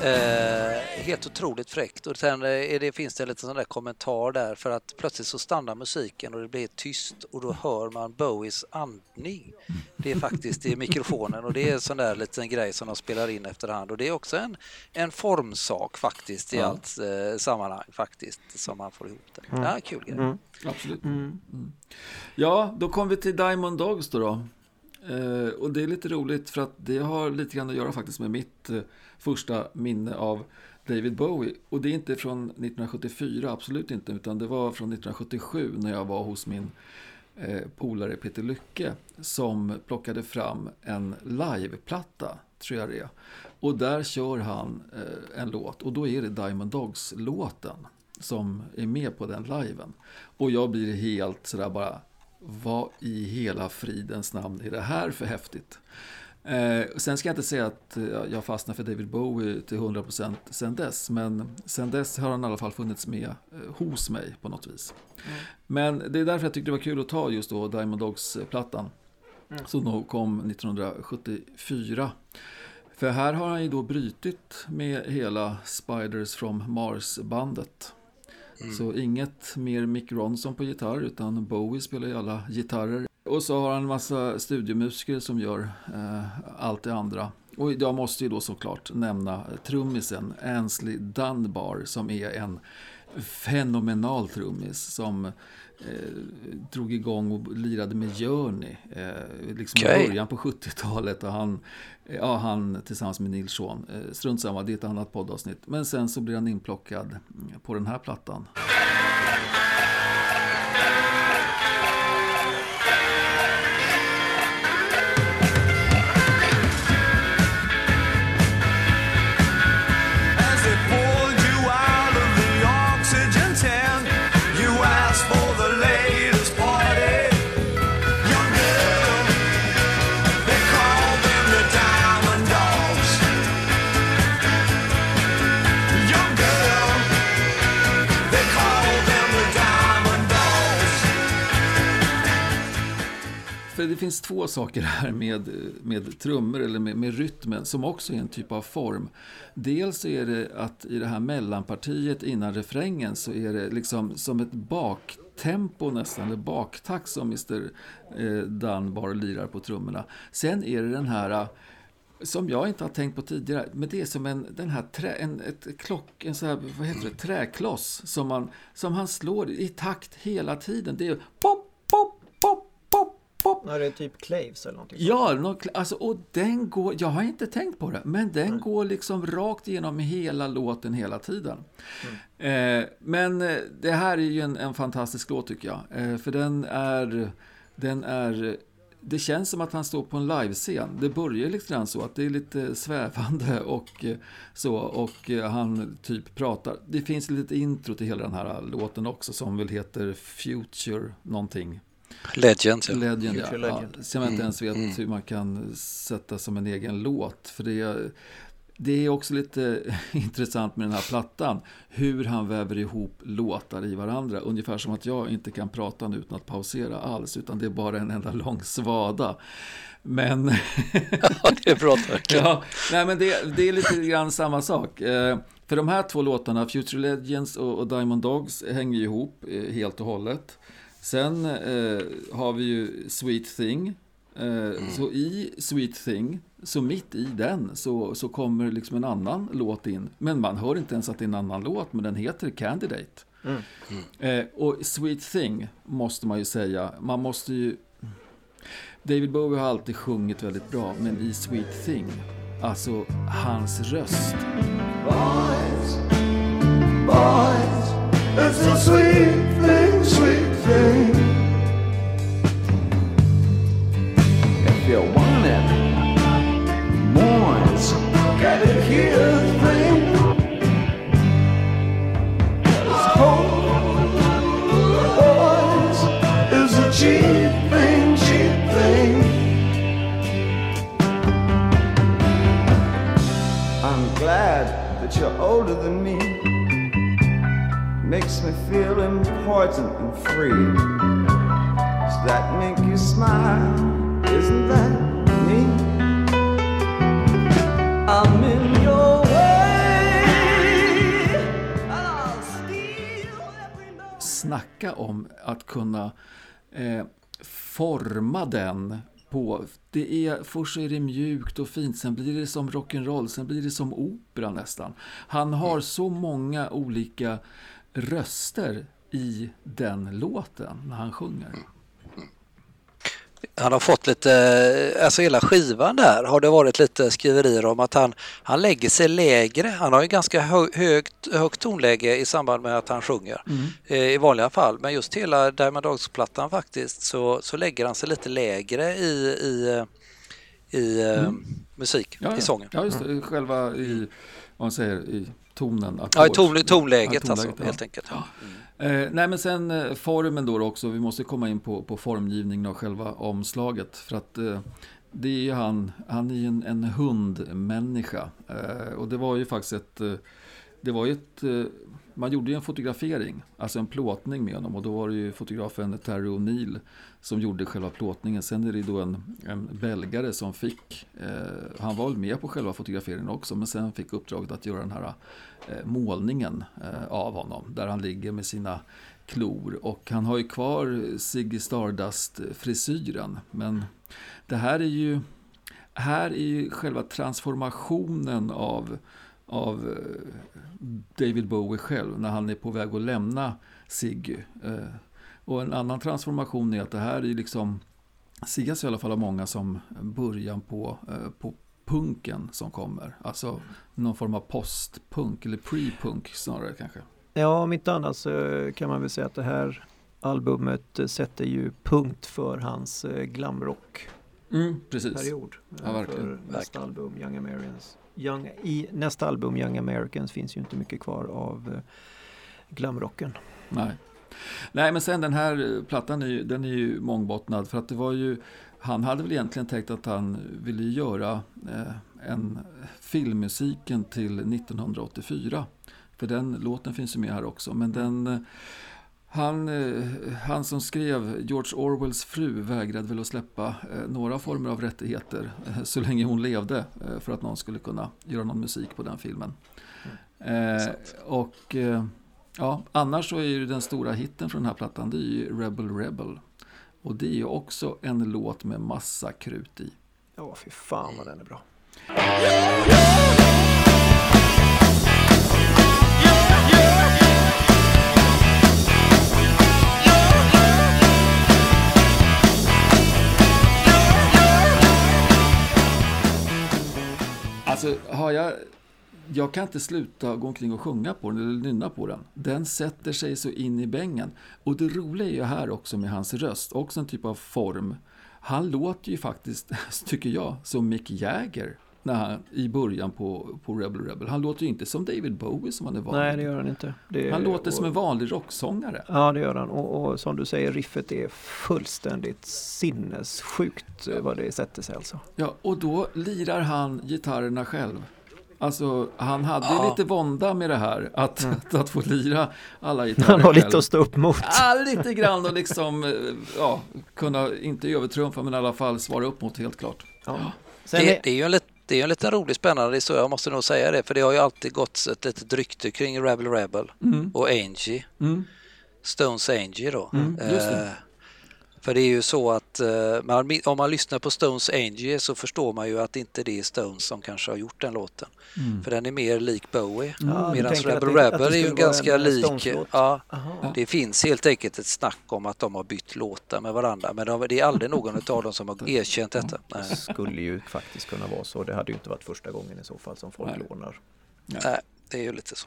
eh, helt otroligt fräckt. Och sen eh, är det, finns det en liten sån där kommentar där för att plötsligt så stannar musiken och det blir tyst och då hör man Bowies andning. Det är faktiskt i mikrofonen och det är en sån där liten grej som de spelar in efterhand och det är också en, en formsak faktiskt i Ja. allt eh, sammanhang faktiskt som man får ihop det. Ja, kul grej. Mm. Absolut. Mm. Ja, då kom vi till Diamond Dogs då. då. Eh, och det är lite roligt för att det har lite grann att göra faktiskt med mitt eh, första minne av David Bowie. Och det är inte från 1974, absolut inte, utan det var från 1977 när jag var hos min eh, polare Peter Lycke som plockade fram en liveplatta, tror jag det är. Och där kör han eh, en låt och då är det Diamond Dogs-låten som är med på den liven. Och jag blir helt sådär bara, vad i hela fridens namn är det här för häftigt? Eh, sen ska jag inte säga att eh, jag fastnar för David Bowie till 100% sen dess. Men sen dess har han i alla fall funnits med eh, hos mig på något vis. Men det är därför jag tyckte det var kul att ta just då Diamond Dogs-plattan. Som då kom 1974. För här har han ju då brytit med hela Spiders from Mars-bandet. Mm. Så inget mer Mick Ronson på gitarr utan Bowie spelar ju alla gitarrer. Och så har han en massa studiomusiker som gör eh, allt det andra. Och jag måste ju då såklart nämna trummisen Ansley Dunbar som är en fenomenal trummis som drog igång och lirade med Journey eh, liksom Okej. i början på 70-talet. Och han, ja, han tillsammans med Nils Sean, eh, strunt samma, det är ett annat poddavsnitt. Men sen så blir han inplockad på den här plattan. För det finns två saker här med, med trummor eller med, med rytmen som också är en typ av form. Dels är det att i det här mellanpartiet innan refrängen så är det liksom som ett baktempo nästan, eller baktakt som Mr eh, Dunbar lirar på trummorna. Sen är det den här eh, som jag inte har tänkt på tidigare, men det är som en, den här trä, en, ett klock, en så här, vad heter det, träkloss som, man, som han slår i takt hela tiden. Det är pop, pop, pop, pop. Ja, det är typ Claves eller någonting. Ja, nå- alltså, och den går, jag har inte tänkt på det, men den går liksom rakt igenom hela låten hela tiden. Eh, men eh, det här är ju en, en fantastisk låt tycker jag, eh, för den är, den är det känns som att han står på en livescen. Det börjar lite grann så att det är lite svävande och eh, så och eh, han typ pratar. Det finns lite intro till hela den här låten också som väl heter Future någonting. Legends, ja. Legend, ja. Future ja. Legend. Som jag inte ens vet hur man kan sätta som en egen låt. För det är, det är också lite intressant med den här plattan. Hur han väver ihop låtar i varandra. Ungefär som att jag inte kan prata nu utan att pausera alls. Utan det är bara en enda lång svada. Men... ja, det är bra. Ja, nej, men det, det är lite grann samma sak. Eh, för de här två låtarna, Future Legends och, Diamond Dogs, hänger ju ihop eh, helt och hållet. Sen eh, har vi ju Sweet Thing. Eh, Så i Sweet Thing, så mitt i den, så, så kommer liksom en annan låt in. Men man hör inte ens att det är en annan låt, men den heter Candidate. Eh, och Sweet Thing måste man ju säga, man måste ju... David Bowie har alltid sjungit väldigt bra, men i Sweet Thing, alltså hans röst. Boys, boys, it's a sweet thing, sweet If you want it, here, thing. Cold, is a cheap thing, cheap thing. I'm glad that you're older than me. Makes me feel important and free. Does that make you smile? Isn't that me? I'm in your way. I'll steal every moment. Snacka om att kunna eh, forma den på, det är, först är det mjukt och fint, sen blir det som rock'n'roll, sen blir det som opera nästan. Han har så många olika röster i den låten när han sjunger. Han har fått lite, alltså hela skivan där har det varit lite skriverier om att han, han lägger sig lägre. Han har ju ganska hö, högt, högt tonläge i samband med att han sjunger eh, i vanliga fall. Men just hela Diamond Dogs-plattan faktiskt så, så lägger han sig lite lägre i, i, i eh, musik, Ja, i sången. Ja, just det. Själva i, vad man säger, i tonen. Ja, ackord. ton, tonläget, Ja, alltså, ja. helt enkelt. Ja. Eh, nej men sen eh, formen då också, vi måste komma in på, på formgivningen av själva omslaget. För att eh, det är ju han, han är ju en, en hundmänniska. Eh, och det var ju faktiskt ett, eh, det var ju ett, eh, man gjorde ju en fotografering, alltså en plåtning med honom. Och då var det ju fotografen Terry O'Neill som gjorde själva plåtningen. Sen är det då en, en belgare som fick, eh, han var väl med på själva fotograferingen också, men sen fick uppdraget att göra den här eh, målningen eh, av honom. Där han ligger med sina klor. Och han har ju kvar Ziggy Stardust-frisyren. Men det här är ju, här är ju själva transformationen av, av eh, David Bowie själv när han är på väg att lämna Ziggy. Eh, Och en annan transformation är att det här är liksom ses i alla fall av många som början på, eh, på punken som kommer. Alltså någon form av postpunk eller pre-punk snarare kanske. Ja, om inte annat så kan man väl säga att det här albumet sätter ju punkt för hans glamrock-period. Mm, precis. Ja, verkligen. För nästa album, Young Americans. Young, I nästa album, Young Americans, finns ju inte mycket kvar av eh, glamrocken. Nej. Nej, men sen den här eh, plattan är ju, den är ju mångbottnad för att det var ju han hade väl egentligen tänkt att han ville göra eh, en filmmusiken till 1984. För den låten finns ju med här också. Men den, eh, han, eh, han som skrev George Orwells fru vägrade väl att släppa eh, några former av rättigheter eh, så länge hon levde eh, för att någon skulle kunna göra någon musik på den filmen. Eh, och eh, ja, annars så är ju den stora hitten från den här plattan det är ju Rebel Rebel. Och det är ju också en låt med massa krut i. Ja, fy fan vad den är bra. Alltså har jag... Jag kan inte sluta gå omkring och sjunga på den eller nynna på den. Den sätter sig så in i bängen. Och det roliga är ju här också med hans röst, också en typ av form. Han låter ju faktiskt, tycker jag, som Mick Jagger när han, i början på, på Rebel Rebel. Han låter ju inte som David Bowie som han är van Nej, det gör han inte. Det, Han låter som och- en vanlig rocksångare. Ja, det gör han. Och, och som du säger, riffet är fullständigt sinnessjukt eh, vad det sätter sig alltså. Ja, och då lirar han gitarrerna själv. Alltså, han hade Ja. lite vånda med det här, att, att, att få lira alla gitarrer Han har själv. lite att stå upp mot. Ja, lite grann och liksom, eh, ja, kunna, inte övertrumfa men i alla fall svara upp mot helt klart. Ja. Det, är, det är ju en, lit- det är en lite rolig spännande historia, jag måste nog säga det, för det har ju alltid gått ett litet rykte kring Rebel Rebel och Angie, Mm. Stones Angie då. Mm. Eh, för det är ju så att eh, man, om man lyssnar på Stones Angie så förstår man ju att inte det är Stones som kanske har gjort den låten. Mm. För den är mer lik Bowie. Ja, Medan Rebel det- Rebel är ju ganska eh, lik. Ja, Aha. det finns helt enkelt ett snack om att de har bytt låtar med varandra men de, det är aldrig någon av dem som har erkänt detta. Nej. Det skulle ju faktiskt kunna vara så. Det hade ju inte varit första gången i så fall som folk Nej. lånar. Nej, det är ju lite så.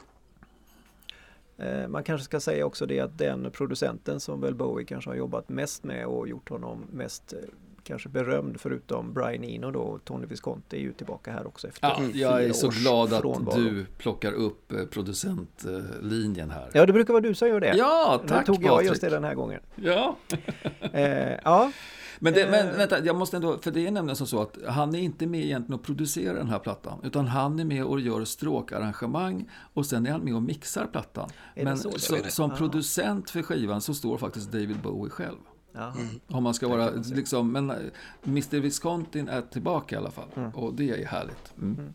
Eh, Man kanske ska säga också det att den producenten som väl Bowie kanske har jobbat mest med och gjort honom mest eh, kanske berömd förutom Brian Eno då och Tony Visconti är ju tillbaka här också efter Ja, jag är så glad att frånvaro. du plockar upp eh, producentlinjen här. Ja, det brukar vara du som gör det. Ja, Nu tack tog jag Patrik. just det den här gången. Ja. Eh, ja, Men, det, Eh. men vänta, jag måste ändå, för det är nämligen som så att han är inte med egentligen och producerar den här plattan, utan han är med och gör stråkarrangemang och sen är han med och mixar plattan. Men så så, som producent för skivan så står faktiskt David Bowie själv. ja. Om man ska vara liksom, men eh, Mr Viscontin är tillbaka i alla fall. Mm. Och det är härligt. Mm.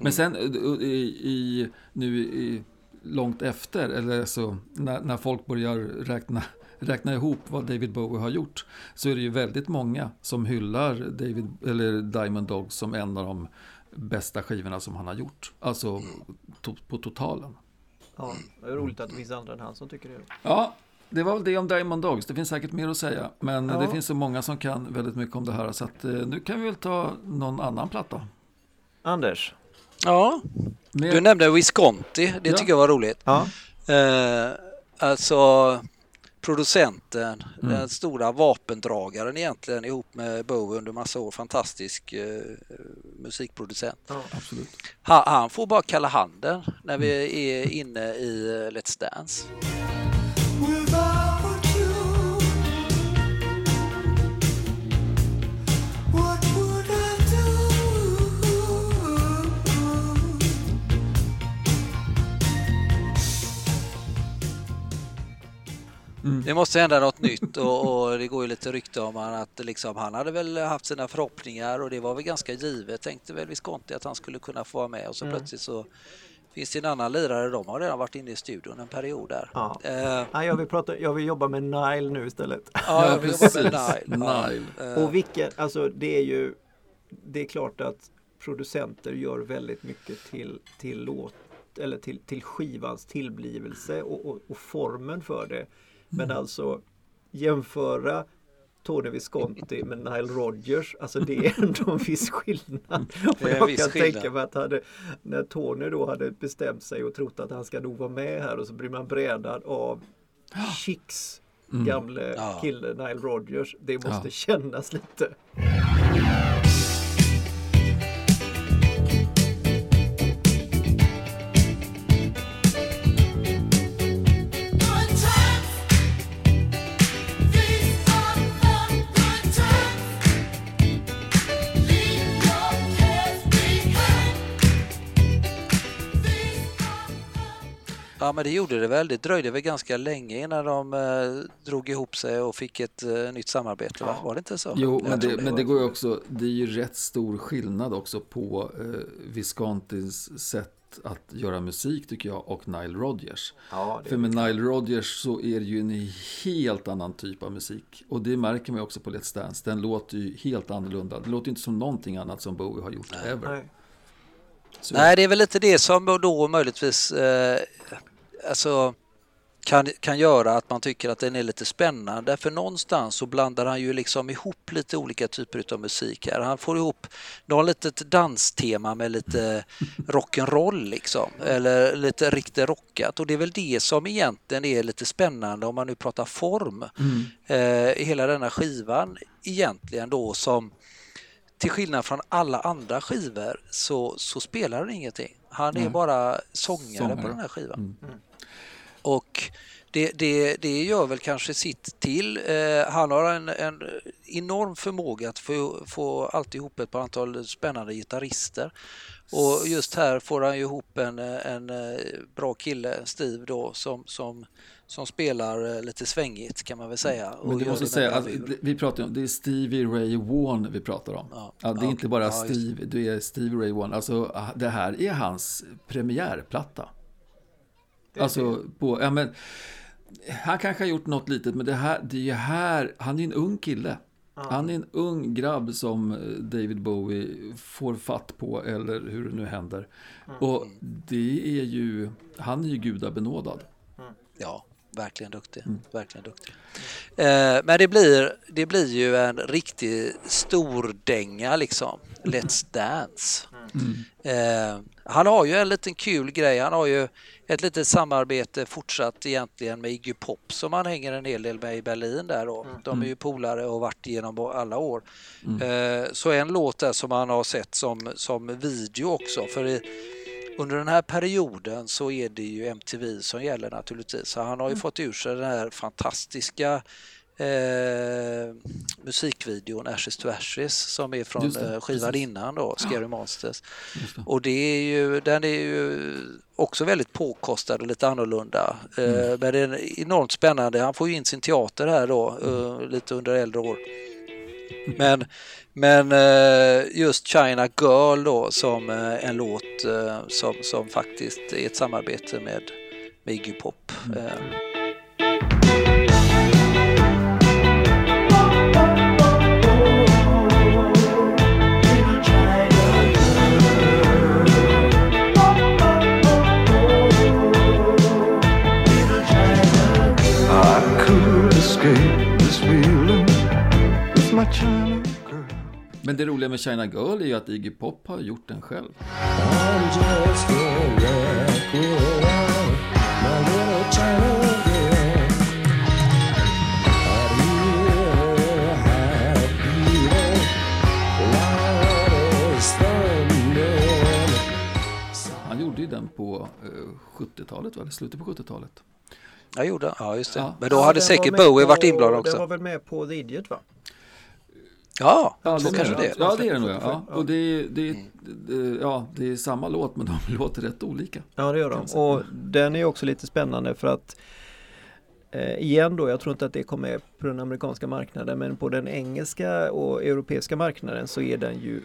Men sen eh, i, i, nu i, långt efter, eller så när, när folk börjar räkna, räkna ihop vad David Bowie har gjort, så är det ju väldigt många som hyllar David, eller Diamond Dogs som en av de bästa skivorna som han har gjort. Alltså to, på totalen. ja. Det är roligt att det finns andra än han som tycker det. Ja, det var väl det om Diamond Dogs. Det finns säkert mer att säga. Men Ja. det finns så många som kan väldigt mycket om det här. Så att, eh, nu kan vi väl ta någon annan platta. Anders? Ja, Med, du nämnde Visconti, det Ja. tycker jag var roligt. Ja. Eh, alltså producenten, Mm. den stora vapendragaren egentligen ihop med Bowie under massa år, fantastisk eh, musikproducent. Absolut. Han, han får bara kalla handen när vi är inne i eh, Let's Dance. Det måste hända något nytt och, och det går ju lite rykte om han att liksom, han hade väl haft sina förhoppningar och det var väl ganska givet tänkte väl Visconti att han skulle kunna få vara med och så plötsligt så finns det en annan lirare, de har redan varit inne i studion en period där. Ja. Eh, Nej, jag, vill prata, jag vill jobba med Nile nu istället. ja, jag vill jobba med precis. Nile. Ja. Nile. Eh, Och vilken, alltså det är ju Det är klart att producenter gör väldigt mycket till, till låt eller till, till skivans tillblivelse och, och, och formen för det. Men alltså jämföra Tony Visconti med Nile Rodgers, alltså det är ändå en viss skillnad. Och jag kan skillnad. tänka mig att hade, när Tony då hade bestämt sig och trott att han ska nog vara med här och så blir man brädad av Chicks gamle Ja. kille Nile Rodgers. Det måste Ja. kännas lite. Ja, men det gjorde det väl. Det dröjde väl ganska länge innan de eh, drog ihop sig och fick ett eh, nytt samarbete, va? Var det inte så? Jo, men tror det, men det går ju också, det är ju rätt stor skillnad också på eh, Viscontins sätt att göra musik tycker jag och Nile Rodgers. Ja, För med Nile Rodgers så är det ju en helt annan typ av musik. Och det märker man ju också på Let's Dance. Den låter ju helt annorlunda. Det låter inte som någonting annat som Bowie har gjort ever. Nej. Så, Nej, det är väl lite det som då möjligtvis eh, alltså, kan, kan göra att man tycker att den är lite spännande. För någonstans så blandar han ju liksom ihop lite olika typer av musik här. Han får ihop något litet danstema med lite rock'n'roll liksom. Eller lite riktigt rockat. Och det är väl det som egentligen är lite spännande om man nu pratar form. Eh, hela denna skivan egentligen då som till skillnad från alla andra skivor så, så spelar han ingenting. Han är Nej. bara sångare, Sångare. på den här skivan. Mm. Och det, det, det gör väl kanske sitt till. Eh, han har en, en enorm förmåga att få, få allt ihop ett par antal spännande gitarrister. Och just här får han ju ihop en, en eh, bra kille, Steve, då, som, som, som spelar eh, lite svängigt kan man väl säga. Men du måste säga, det- vi pratar om, det är Stevie Ray Vaughan vi pratar om. Ja. Ja, det är Ja, inte bara Ja, Steve, det är Stevie Ray Vaughan. Alltså, det här är hans premiärplatta. Alltså, på, ja, men, han kanske har gjort något litet, men det här, det är ju här, han är en ung kille. Han är en ung grabb som eh, David Bowie får fatt på, eller hur det nu händer. Och det är ju, han är ju gudabenådad. Ja, verkligen duktig. Mm. Verkligen duktig. Eh, men det blir, det blir ju en riktig stor dänga liksom. Let's Dance. Eh, han har ju en liten kul grej. Han har ju ett litet samarbete fortsatt egentligen med Iggy Pop som han hänger en hel del med i Berlin där då. De är ju polare och varit genom alla år. Eh, så en låt där som han har sett som, som video också. För i, under den här perioden så är det ju MTV som gäller naturligtvis. Så han har ju fått ur sig den här fantastiska eh, musikvideon Ashes to Ashes som är från det, eh, skivan precis. innan då, Scary Monsters. Just det. Och det är ju, den är ju också väldigt påkostad och lite annorlunda. Eh, Mm. men det är enormt spännande. Han får ju in sin teater här då, eh, lite under äldre år. Men, men eh, just China Girl då som eh, en låt eh, som, som faktiskt är ett samarbete med, med Iggy Pop. Eh, escape this feeling with my China girl. Men det roliga med China Girl är ju att Iggy Pop har gjort den själv. Han gjorde ju den på eh, 70-talet, va? eller slutet på 70-talet jag gjorde, ja just det. Ja. Men då Ja, hade säkert var Bowie på- varit inblandad Den var också. väl med på The Idiot va? Ja, Ja, så det kanske det är. Ja, det är det nog. Ja. Ja. Och det är, det, är, det, ja, det är samma låt, men de låter rätt olika. Ja det gör de. Och den är också lite spännande för att eh, igen då, jag tror inte att det kommer på den amerikanska marknaden men på den engelska och europeiska marknaden så är den ju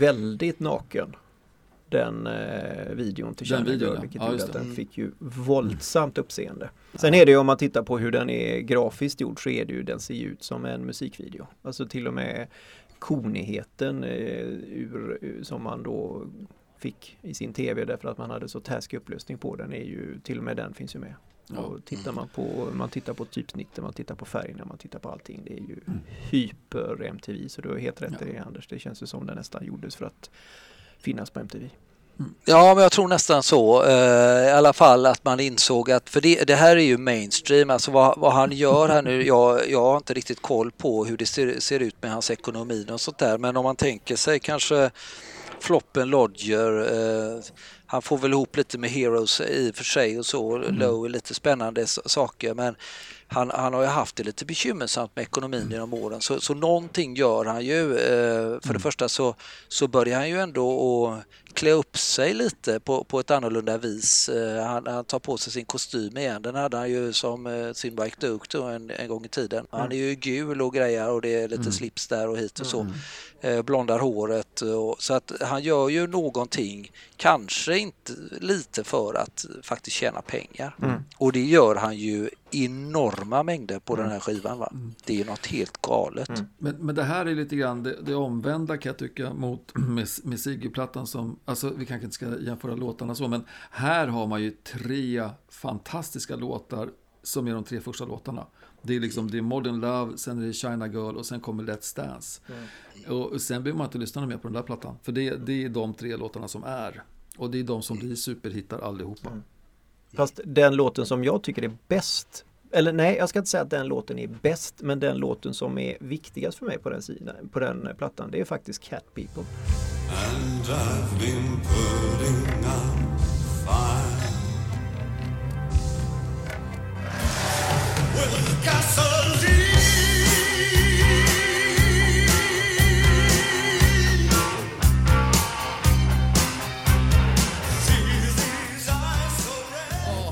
väldigt naken. Den eh, videon till Den videon, ja. vilket Ja, gjorde att det. den fick ju våldsamt uppseende. Sen är det ju om man tittar på hur den är grafiskt gjord så är det ju, den ser ut som en musikvideo. Alltså till och med konigheten eh, ur, ur, som man då fick i sin tv därför att man hade så taskig upplösning på den är ju till och med den finns ju med. Ja. Och tittar man på, man tittar på typsnitten, man tittar på färgerna, man tittar på allting. Det är ju Mm. hyper MTV så du har helt rätt Ja. i det Anders. Det känns ju som den nästan gjordes för att finnas på MTV. Ja, men jag tror nästan så. Eh, I alla fall att man insåg att, för det, det här är ju mainstream, alltså vad, vad han gör här nu, jag, jag har inte riktigt koll på hur det ser, ser ut med hans ekonomi och sånt där, men om man tänker sig kanske floppen Lodger, eh, han får väl ihop lite med Heroes i och för sig och så. Low är lite spännande saker men han, han har ju haft det lite bekymmersamt med ekonomin genom åren. Så, så någonting gör han ju. Eh, för det första så, så börjar han ju ändå att klä upp sig lite på, på ett annorlunda vis. Eh, han, han tar på sig sin kostym igen. Den hade han ju som eh, sin Bike Duke då en, en gång i tiden. Han är ju gul och grejer och det är lite slips där och hit och så. Eh, blondar håret. Och, så att han gör ju någonting, kanske inte lite för att faktiskt tjäna pengar. Och det gör han ju enorma mängder på den här skivan. Va? Det är något helt galet. Men, men det här är lite grann det, det omvända kan jag tycka mot med, med Siggy-plattan som, alltså vi kanske inte ska jämföra låtarna så, men här har man ju tre fantastiska låtar som är de tre första låtarna. Det är liksom det är Modern Love, sen är det China Girl och sen kommer Let's Dance. Och sen behöver man inte lyssna mer på den där plattan, för det, det är de tre låtarna som är. Och det är de som blir superhittar allihopa. Fast den låten som jag tycker är bäst eller nej, jag ska inte säga att den låten är bäst men den låten som är viktigast för mig på den, sidan, på den plattan det är faktiskt Cat People. And I've been putting out fire.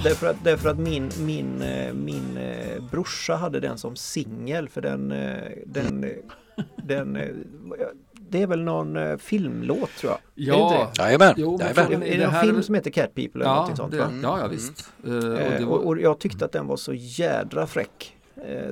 Därför att, därför att min, min, eh, min eh, brorsa hade den som singel för den, eh, den, eh, den det är väl någon filmlåt tror jag. Är det? Jajamän, Är det någon här film som heter Cat People eller Ja, någonting sånt? det, va? ja, ja visst. Eh, och det Eh, var, och, och jag tyckte att den var så jädra fräck.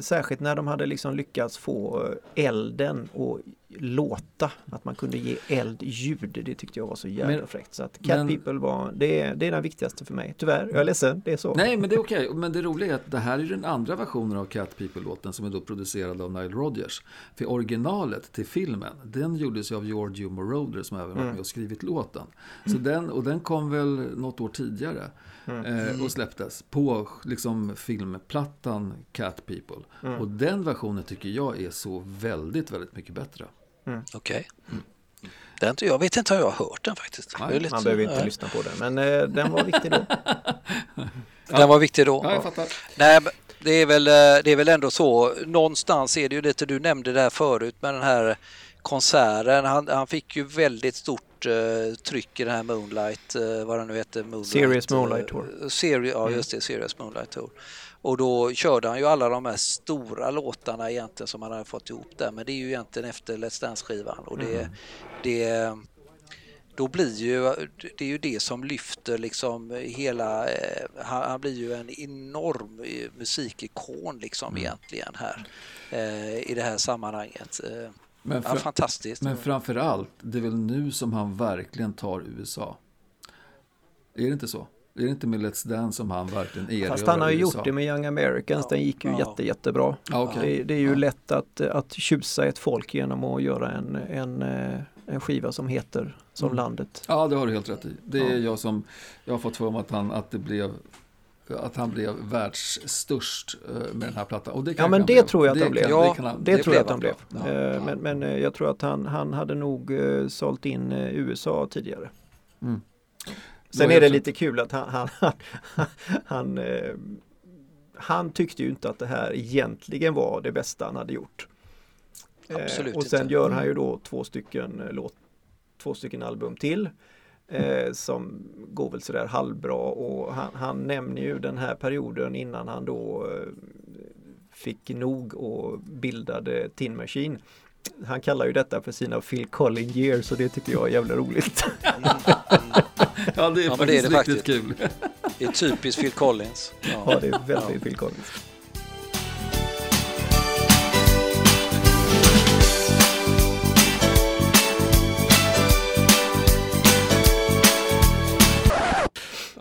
Särskilt när de hade liksom lyckats få elden och låta. Att man kunde ge eldljud. Det tyckte jag var så jädra Men- fräckt. Så att Cat men- People var, det, är- det är den viktigaste för mig. Tyvärr, jag är ledsen, det är så. Nej, men det är okej. Men det roliga är att det här är den andra versionen av Cat People-låten som är då producerad av Nile Rodgers. För originalet till filmen, den gjordes ju av Giorgio Moroder som även varit med och skrivit låten. Så den, och den kom väl något år tidigare eh, och släpptes på liksom filmplattan Cat People. Och den versionen tycker jag är så väldigt, väldigt mycket bättre. Okej. Den, inte- jag vet inte om jag har hört den faktiskt. Nej, lite- Man behöver inte nej. lyssna på den. Men eh, den var viktig då. Den var viktig då. Ja, jag fattar. Nej, det är, väl, eh, det är väl ändå så. Någonstans är det ju lite, du nämnde det här förut med den här konserten. Han, han fick ju väldigt stort eh, tryck i den här Moonlight, eh, vad den nu heter. Moonlight, Serious Moonlight Tour. Seri- ja, just det, Serious Moonlight Tour. Och då körde han ju alla de här stora låtarna egentligen som han hade fått ihop där. Men det är ju egentligen efter Let's Dance-skivan. Och det, det, då blir ju det är ju det som lyfter liksom hela, eh, han, han blir ju en enorm eh, musikikon liksom egentligen här eh, i det här sammanhanget. Eh, Men, ja, fra- fantastiskt. men framför allt, det är väl nu som han verkligen tar USA. Är det inte så? Är det inte med Let's Dance som han verkligen erövrar Fast han har ju gjort det med Young Americans. Den gick ju Ja. jätte, jättebra. Ja, okej. Det, det är ju Ja. lätt att, att tjusa ett folk genom att göra en, en, eh, en skiva som heter som Mm. landet. Ja, det har du helt rätt i. Det är Ja. jag som, jag har fått för mig att han, att det blev att han blev världsstörst eh, med den här plattan. Och det Ja men det blev. tror jag att han blev. Ja, det kan han- Det, det tror jag att han blev. Eh, Men, men eh, jag tror att han, han hade nog eh, sålt in eh, USA tidigare. Mm. Sen är det lite kul att han, han, han, han, eh, han tyckte ju inte att det här egentligen var det bästa han hade gjort. Eh, Absolut och sen inte. gör han ju då två stycken eh, låt, två stycken album till. Eh, som går väl sådär halvbra och han, han nämner ju den här perioden innan han då eh, fick nog och bildade Tin Machine. Han kallar ju detta för sina Phil Collins years och det tycker jag är jävla roligt. Ja, det är Ja, men det är faktiskt det riktigt faktiskt. kul. Det är typiskt Phil Collins. ja, det är väldigt Phil Collins.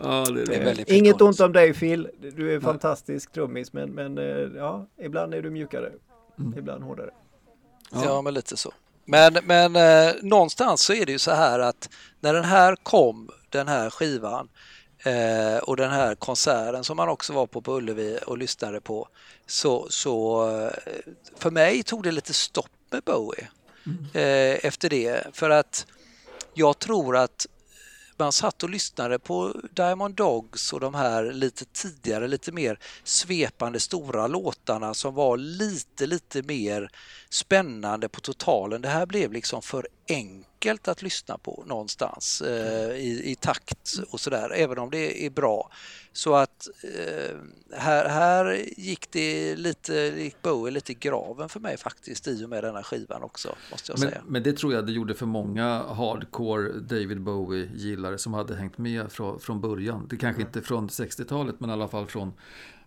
Ja, det är Det är det. väldigt Phil Inget ont om dig Phil, du är fantastisk trummis men, men eh, ja, ibland är du mjukare, Mm. ibland hårdare. Ja, men lite så. Men, men eh, någonstans så är det ju så här att när den här kom, den här skivan eh, och den här konserten som man också var på på Ullevi och lyssnade på så, så eh, för mig tog det lite stopp med Bowie eh, efter det. För att jag tror att man satt och lyssnade på Diamond Dogs och de här lite tidigare, lite mer svepande stora låtarna som var lite, lite mer spännande på totalen. Det här blev liksom för enkelt att lyssna på någonstans eh, i, i takt och sådär, även om det är bra. Så att eh, här, här gick det lite, gick Bowie lite i graven för mig faktiskt i och med denna skivan också, måste jag Men, säga. men det tror jag det gjorde för många hardcore David Bowie-gillare som hade hängt med från, från början. Det kanske inte från 60-talet men i alla fall från,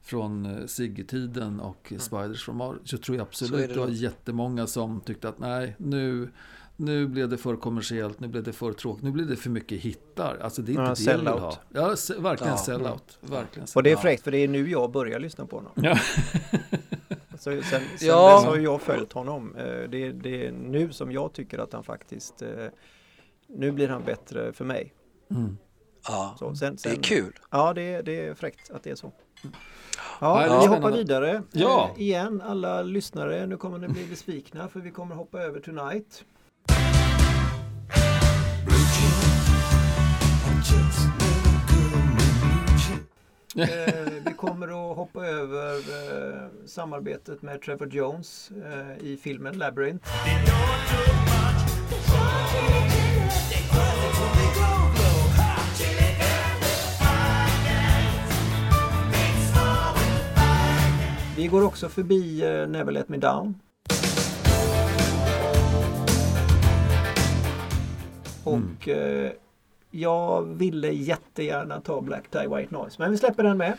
från eh, Sigge-tiden och Spiders from Mars. Så tror jag absolut det det var jättemånga som tyckte att nej, nu, nu blev det för kommersiellt, nu blev det för tråkigt, nu blev det för mycket hittar. Alltså det är Ja, inte det jag vill sellout. ha. Ja, verkligen Ja. sellout. Verkligen Och det är fräckt för det är nu jag börjar lyssna på honom. Ja. Så sen sen Ja. dess har ju jag följt honom. Eh, Det, det är nu som jag tycker att han faktiskt eh, Nu blir han bättre för mig. Mm. Ja, Så, sen, det är sen, kul. Ja, det, är- det är fräckt att det är så. Ja, Ja, vi hoppar vidare. Ja. Eh, igen, alla lyssnare. Nu kommer ni bli besvikna för vi kommer hoppa över Tonight. Vi kommer att hoppa över eh, samarbetet med Trevor Jones eh, i filmen Labyrinth. Vi går också förbi eh, Never Let Me Down. Och eh, jag ville jättegärna ta Black Tie White Noise men vi släpper den med.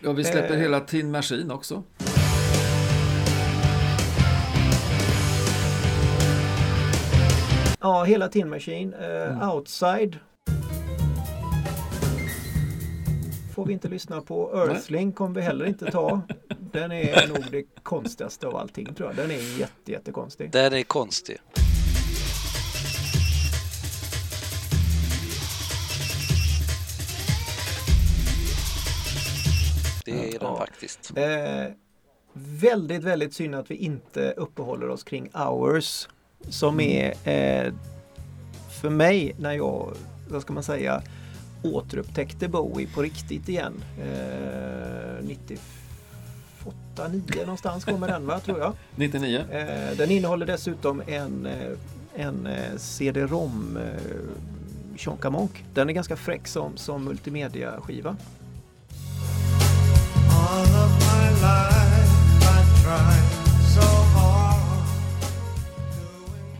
ja, vi släpper Eh. hela Tin Machine också. Ja, hela Tin Machine. Eh, Outside. Får vi inte lyssna på. Earthling kommer vi heller inte ta. Den är nog det konstigaste av allting tror jag. Den är jätte, jättekonstig. Den är konstig. Det är den Ja. faktiskt. Eh, väldigt, väldigt synd att vi inte uppehåller oss kring Hours. Som är eh, för mig när jag, vad ska man säga, återupptäckte Bowie på riktigt igen. Eh, 98, 9 någonstans kommer den va, tror jag. 99. Eh, den innehåller dessutom en, eh, en eh, CD-ROM eh, Tjonkamonk. Den är ganska fräck som, som multimedia-skiva.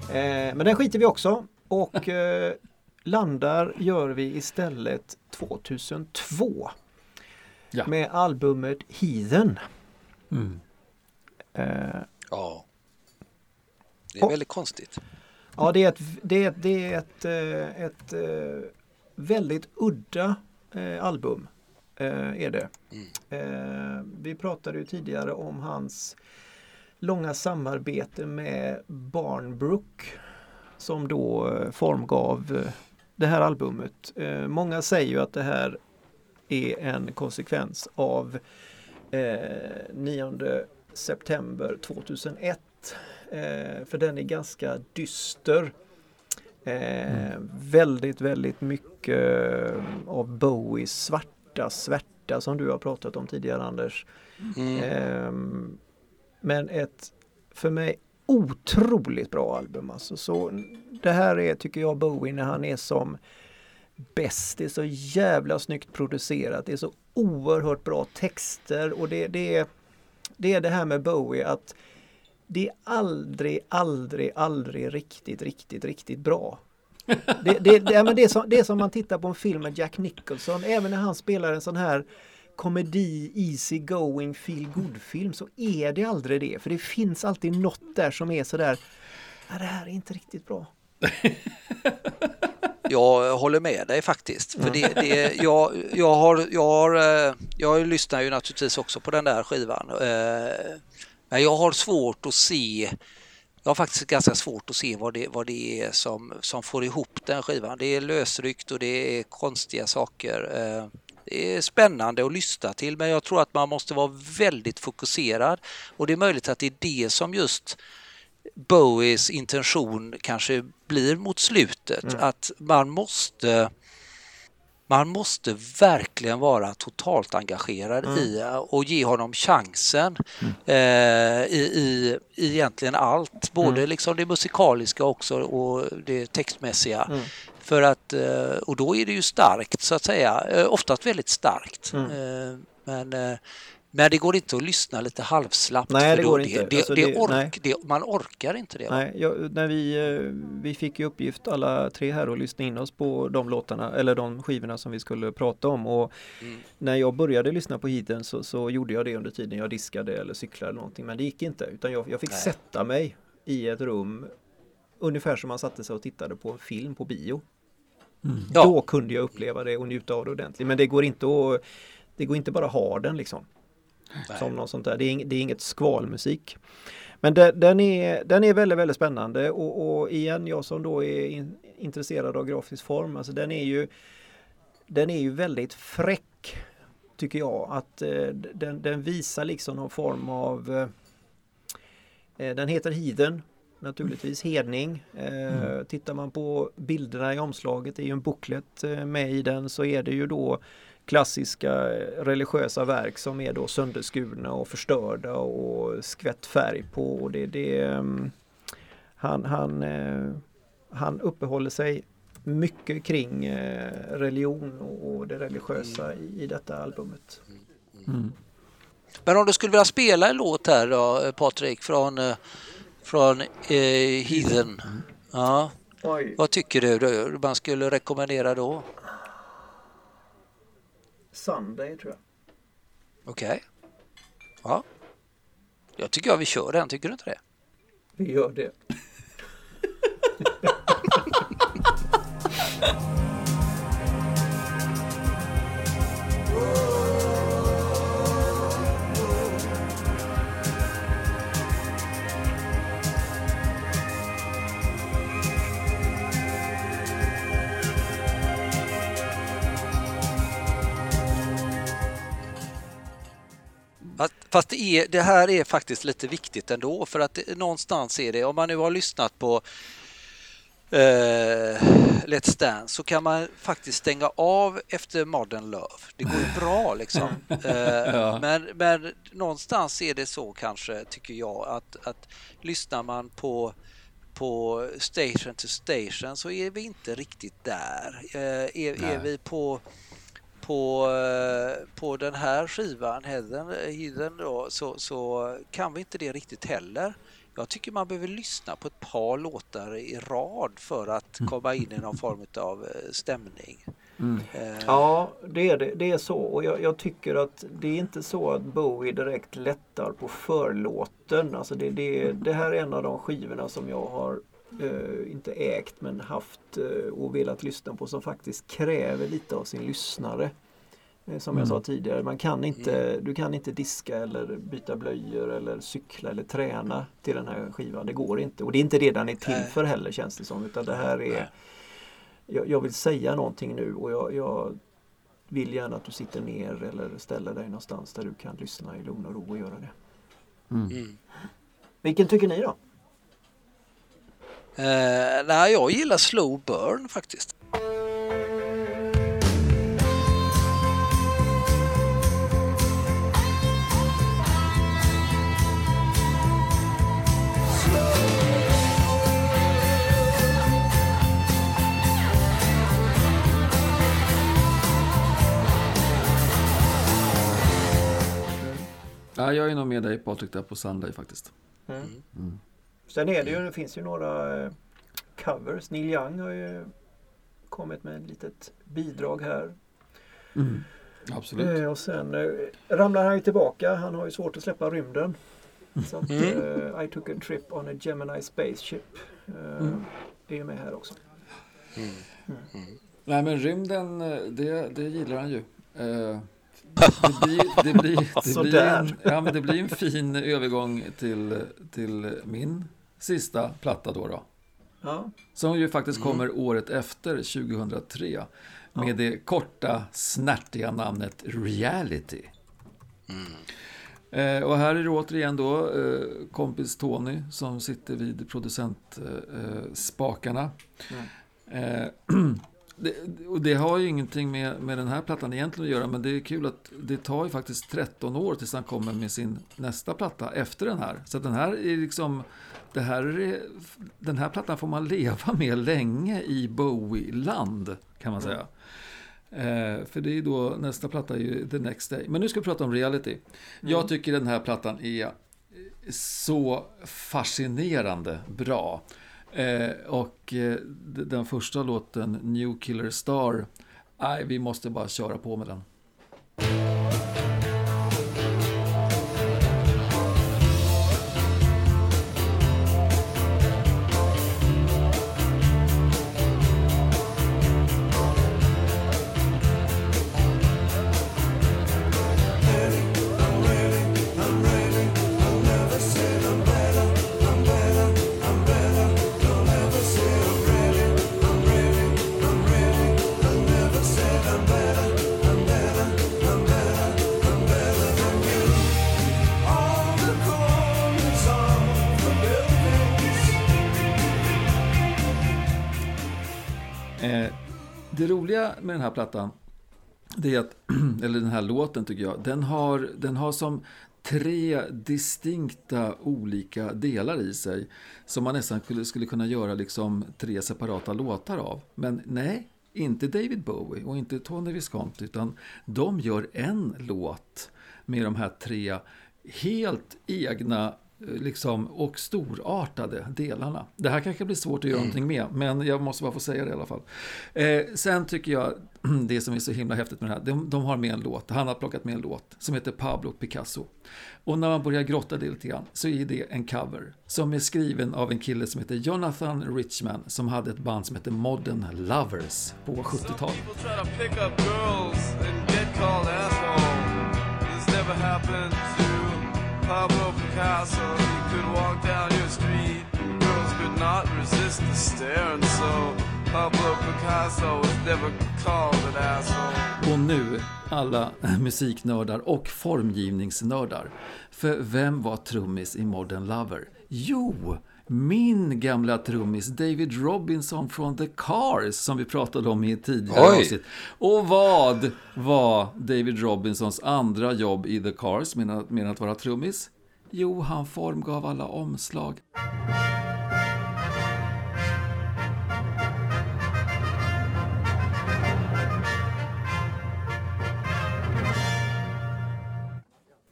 Eh, men den skiter vi också och landar gör vi istället 2002 Ja. med albumet Heathen. Mm. Eh, Ja. Det är Och- väldigt konstigt. ja, det är ett, det är, det är ett, eh, ett eh, väldigt udda eh, album. Är det. Mm. Vi pratade ju tidigare om hans långa samarbete med Barnbrook som då formgav det här albumet. Eh, många säger ju att det här är en konsekvens av eh, 9 september 2001. Eh, för den är ganska dyster. Eh, Väldigt, väldigt mycket eh, av Bowies svarta svärta som du har pratat om tidigare Anders. Mm. Ehm, men ett för mig otroligt bra album. Alltså. Så det här är, tycker jag, Bowie när han är som bäst. Det är så jävla snyggt producerat. Det är så oerhört bra texter och det, det, är, det är det här med Bowie att det är aldrig, aldrig, aldrig riktigt, riktigt, riktigt bra. Det, det, det, det, är som, det är som man tittar på en film med Jack Nicholson, även när han spelar en sån här komedi, easy going, feel good film så är det aldrig det. För det finns alltid något där som är sådär, "Ja, det här är inte riktigt bra. Jag håller med dig faktiskt. För det, det, jag, jag, har, jag, har, eh, jag lyssnar ju naturligtvis också på den där skivan. Eh, Men jag har svårt att se jag har faktiskt ganska svårt att se vad det, vad det är som, som får ihop den skivan. Det är lösryckt och det är konstiga saker. Det är spännande att lyssna till men jag tror att man måste vara väldigt fokuserad och det är möjligt att det är det som just Bowies intention kanske blir mot slutet. Att man måste man måste verkligen vara totalt engagerad i och ge honom chansen eh, i, i, i egentligen allt. Både liksom det musikaliska också och det textmässiga. För att, eh, och då är det ju starkt så att säga, Eh, oftast väldigt starkt. Eh, Men, men det går inte att lyssna lite halvslappt. Nej, det går inte. Det, Alltså, det, ork, man orkar inte det. Nej, jag, när vi, vi fick ju uppgift alla tre här att lyssna in oss på de låtarna eller de skivorna som vi skulle prata om och Mm. när jag började lyssna på Heathen så, så gjorde jag det under tiden jag diskade eller cyklade eller någonting men det gick inte utan jag, jag fick Nej. sätta mig i ett rum ungefär som man satte sig och tittade på en film på bio. Ja. Då kunde jag uppleva det och njuta av det ordentligt men det går inte att det går inte bara ha den liksom. Nej. Som något sånt där. Det är, det är inget skvalmusik. Men den, den, är, den är väldigt, väldigt spännande och, och igen, jag som då är in, intresserad av grafisk form, alltså den är ju den är ju väldigt fräck tycker jag. Att eh, den, den visar liksom någon form av eh, eh, Den heter Heathen naturligtvis, hedning. Eh, Tittar man på bilderna i omslaget, det är ju en booklet eh, med i den, så är det ju då klassiska eh, religiösa verk som är då sönderskurna och förstörda och skvätt färg på. Och det, det, ehm, han, han, eh, han uppehåller sig mycket kring religion och det religiösa i, i detta albumet. Men om du skulle vilja spela en låt här då, Patrik, från, från eh, Heathen. Ja. Oj. Vad tycker du då man skulle rekommendera då? Sunday tror jag. Okej. Ja. Jag tycker jag vi kör den, tycker du inte det? Vi gör det. Fast, det, är, det här är faktiskt lite viktigt ändå för att det, någonstans är det, om man nu har lyssnat på eh, Let's Dance så kan man faktiskt stänga av efter Modern Love. Det går ju bra liksom. Eh, men, men någonstans är det så kanske, tycker jag, att, att lyssnar man på på Station to Station så är vi inte riktigt där. Eh, är, är vi på på, eh, på den här skivan, Heathen, Heathen då, så, så kan vi inte det riktigt heller. Jag tycker man behöver lyssna på ett par låtar i rad för att komma in i någon form av eh, stämning. Eh, Ja, det är, det, det är så och jag, jag tycker att det är inte så att Bowie direkt lättar på förlåten. Alltså det, det, det här är en av de skivorna som jag har eh, inte ägt men haft eh, och velat lyssna på som faktiskt kräver lite av sin lyssnare. Eh, Som jag sa tidigare, man kan inte, du kan inte diska eller byta blöjor eller cykla eller träna till den här skivan. Det går inte. Och det är inte det den är till för heller känns det som. Utan det här är jag, jag vill säga någonting nu och jag, jag vill gärna att du sitter ner eller ställer dig någonstans där du kan lyssna i lugn och ro och göra det. mm. Vilken tycker ni då? Eh, nej, jag gillar Slow Burn faktiskt. Ja, jag är nog med dig Patrik där på Sunday faktiskt. Sen är det ju, det finns ju några eh, covers. Neil Young har ju kommit med ett litet bidrag här. Absolut. Eh, och sen eh, ramlar han ju tillbaka. Han har ju svårt att släppa rymden. Så att, Mm. eh, I took a trip on a Gemini spaceship. Eh, Det är med här också. Nej men rymden, det, det gillar han ju. Eh, Det blir, det, blir, det, blir Sådär. en, ja, men det blir en fin övergång till, till min sista platta då. då. Ja. Som ju faktiskt kommer året efter, 2003. Med det korta, snärtiga namnet Reality. Eh, och här är det återigen då eh, kompis Tony som sitter vid producentspakarna. Eh. Eh, det, och det har ju ingenting med, med den här plattan egentligen att göra, men det är kul att det tar ju faktiskt 13 år tills han kommer med sin nästa platta efter den här. Så den här är liksom, det här är, den här plattan får man leva med länge i Bowie-land, kan man säga. Eh, för det är då, nästa platta är ju The Next Day. Men nu ska vi prata om reality. Jag tycker den här plattan är så fascinerande bra. Eh, och eh, den första låten, New Killer Star, nej, vi måste bara köra på med den. Roliga med den här plattan, det är att, eller den här låten tycker jag, den har, den har som tre distinkta olika delar i sig som man nästan skulle, skulle kunna göra liksom tre separata låtar av. Men nej, inte David Bowie och inte Tony Visconti utan de gör en låt med de här tre helt egna liksom, och storartade delarna. Det här kanske blir svårt att göra någonting med, men jag måste bara få säga det i alla fall. Eh, sen tycker jag, det som är så himla häftigt med det här, de, de har med en låt, han har plockat med en låt som heter Pablo Picasso. Och när man börjar grotta det lite grann så är det en cover som är skriven av en kille som heter Jonathan Richman som hade ett band som heter Modern Lovers på 70-talet. People Pablo Picasso. You could walk down your street, and girls could not resist the stare, and so Pablo Picasso was never called an asshole. Och nu alla musiknördar och formgivningsnördar. För vem var trummis i Modern Lover? Jo, min gamla trummis David Robinson från The Cars som vi pratade om i ett tidigare Oj. avsnitt. Och vad var David Robinsons andra jobb i The Cars med att, med att vara trummis? Jo, han formgav alla omslag.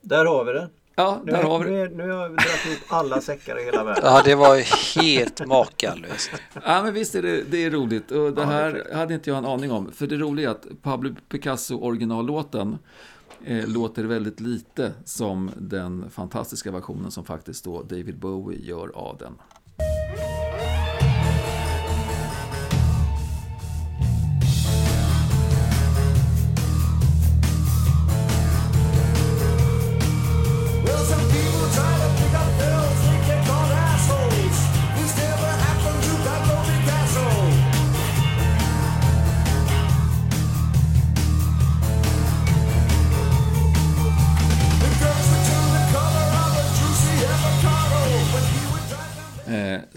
Där har vi det. Ja, Nu, där har vi nu, det. nu har jag dragit ihop alla säckar i hela världen. Ja, det var helt makalöst. Ja, men visst är det, det är roligt. Och det Ja, det är här fräckt. hade inte jag en aning om. För det roliga är att Pablo Picasso originallåten eh, låter väldigt lite som den fantastiska versionen som faktiskt då David Bowie gör av den.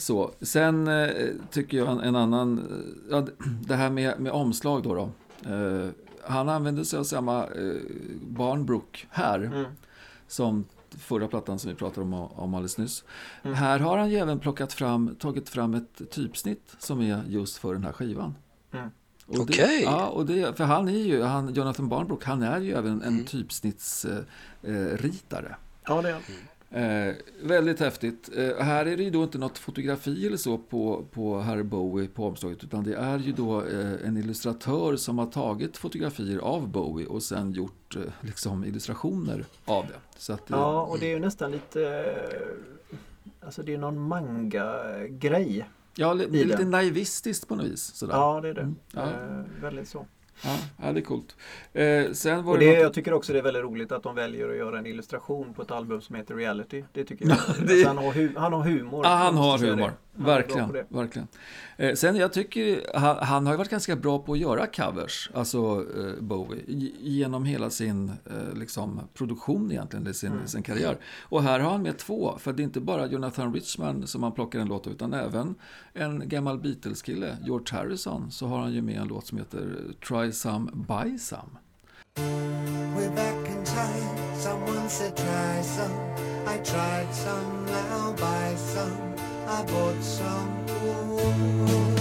Så. Sen eh, tycker jag en, en annan, eh, ja, det här med, med omslag då. då. Eh, han använder sig av samma eh, Barnbrook här som förra plattan som vi pratade om, om alldeles nyss. Här har han ju även plockat fram, tagit fram ett typsnitt som är just för den här skivan. Mm. Okej. Ja, och det, för han är ju, han, Jonathan Barnbrook, han är ju även en typsnittsritare. Eh, ritare. Ja, det är Eh, väldigt häftigt. Eh, här är det ju då inte något fotografi eller så på, på herr Bowie på omslaget utan det är ju då eh, en illustratör som har tagit fotografier av Bowie och sen gjort eh, liksom illustrationer av det. Så att, eh, Ja, och det är ju nästan lite eh, Alltså det är någon manga-grej. ja, det är lite naivistiskt på något vis. Sådär. Ja, det är det. Mm, ja. Väldigt så. Ja, det är coolt. Eh, sen var Och det, det, något- jag tycker också det är väldigt roligt att de väljer att göra en illustration på ett album som heter Reality. Det tycker jag. det- alltså, han, har hu- han har humor. Ja, han har humor. Verkligen, verkligen. Eh, sen jag tycker han, han har ju varit ganska bra på att göra covers, alltså eh, Bowie, genom hela sin eh, liksom, produktion egentligen, i sin, Mm. sin karriär. Och här har han med två, för det är inte bara Jonathan Richman som han plockar en låt av, utan även en gammal Beatles-kille, George Harrison, så har han ju med en låt som heter Try Some, Buy Some. Way back in time, someone said try some. I tried some, now buy some. I bought some. After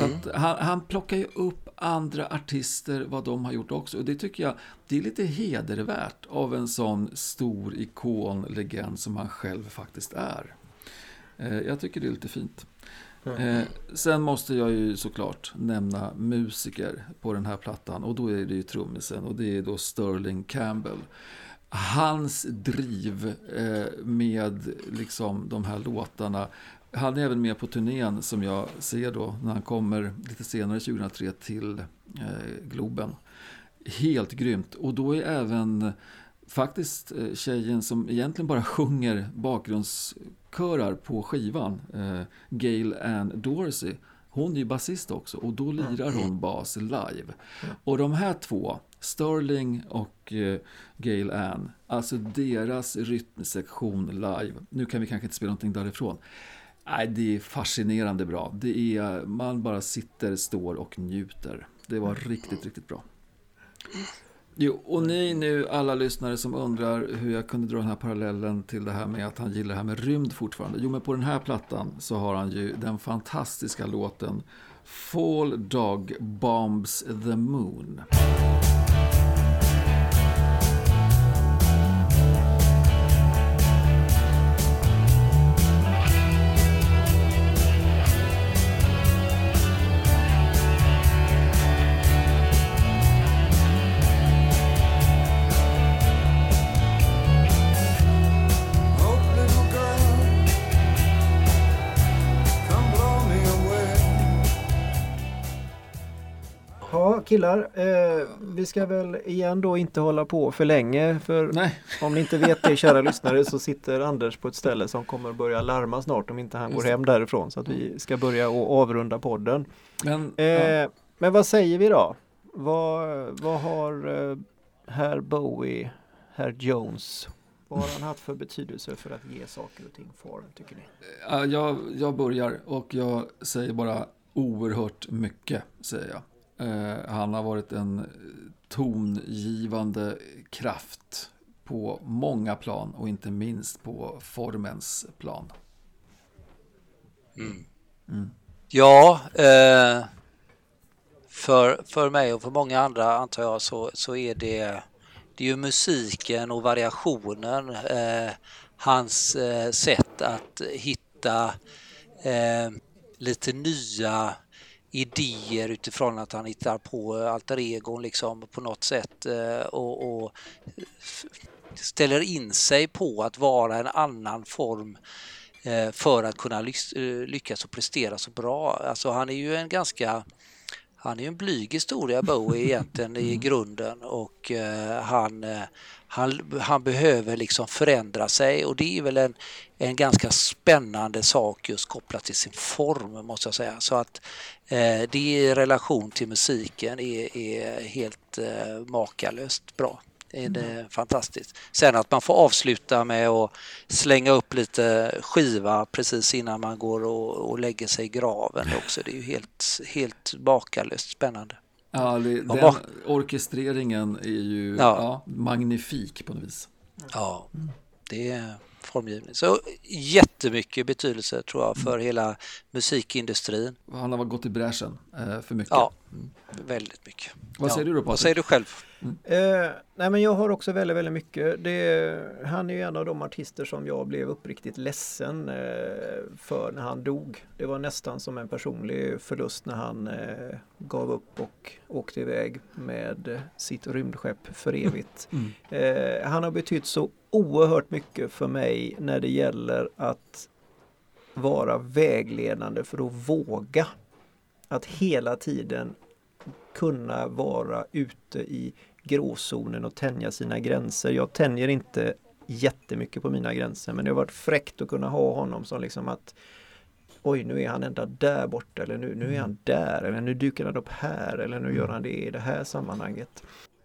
Så att han, han plockar ju upp andra artister, vad de har gjort också. Och det tycker jag, det är lite hedervärt av en sån stor ikon, legend som han själv faktiskt är. Eh, jag tycker det är lite fint. Eh, sen måste jag ju såklart nämna musiker på den här plattan och då är det ju trummisen och det är då Sterling Campbell. Hans driv eh, med liksom de här låtarna. Han är även med på turnén som jag ser då när han kommer lite senare 2003 till eh, Globen. Helt grymt. Och då är även faktiskt eh, tjejen som egentligen bara sjunger bakgrundskörar på skivan, eh, Gail Ann Dorsey, hon är ju basist också och då lirar hon bas live. Och de här två, Sterling och eh, Gail Ann, alltså deras rytmsektion live, nu kan vi kanske inte spela någonting därifrån, Nej, det är fascinerande bra. Det är, man bara sitter, står och njuter. Det var riktigt, riktigt bra. Jo, och ni nu alla lyssnare som undrar hur jag kunde dra den här parallellen till det här med att han gillar det här med rymd fortfarande. Jo, men på den här plattan så har han ju den fantastiska låten Fall Dog Bombs the Moon. Killar. Eh, vi ska väl igen då inte hålla på för länge. För Nej, om ni inte vet det, kära lyssnare, så sitter Anders på ett ställe som kommer börja larma snart om inte han går hem därifrån. Så att vi ska börja och avrunda podden. men... Eh, ja. Men vad säger vi då? Vad, vad har eh, herr Bowie, herr Jones, vad har han haft för betydelse för att ge saker och ting form tycker ni? Ja, jag, jag börjar och jag säger bara oerhört mycket, säger jag. Eh, han har varit en tongivande kraft på många plan och inte minst på formens plan. Ja, eh, för, för mig och för många andra antar jag så, så är det, det är ju musiken och variationen, eh, hans eh, sätt att hitta eh, lite nya idéer utifrån att han hittar på eh, alter egon liksom på något sätt eh, och, och ställer in sig på att vara en annan form eh, för att kunna lyckas och prestera så bra. Alltså han är ju en ganska han är ju en blyg historia Bowie egentligen i grunden och eh, han, eh, han, han behöver liksom förändra sig och det är väl en, en ganska spännande sak just kopplat till sin form måste jag säga. Så att eh, det i relation till musiken är, är helt eh, makalöst bra. Det är det fantastiskt. Sen att man får avsluta med att slänga upp lite skiva precis innan man går och, och lägger sig i graven också. Det är ju helt, helt makalöst spännande. Ja, det, den orkestreringen är ju Ja. ja. magnifik på något vis. Ja, det är formgivning. Så jättemycket betydelse tror jag för hela musikindustrin. Han har gått i bräschen eh, för mycket. Ja, väldigt mycket. Vad ja. säger du då Vad Patrik? säger du själv? Eh, nej men jag har också väldigt, väldigt mycket. Det, han är ju en av de artister som jag blev uppriktigt ledsen eh, för när han dog. Det var nästan som en personlig förlust när han eh, gav upp och åkte iväg med sitt rymdskepp för evigt. Mm. Eh, han har betytt så oerhört mycket för mig när det gäller att vara vägledande för att våga. Att hela tiden kunna vara ute i gråzonen och tänja sina gränser. Jag tänjer inte jättemycket på mina gränser men det har varit fräckt att kunna ha honom som liksom att Oj, nu är han ända där borta eller nu, nu är han där eller nu dyker han upp här eller nu gör han det i det här sammanhanget.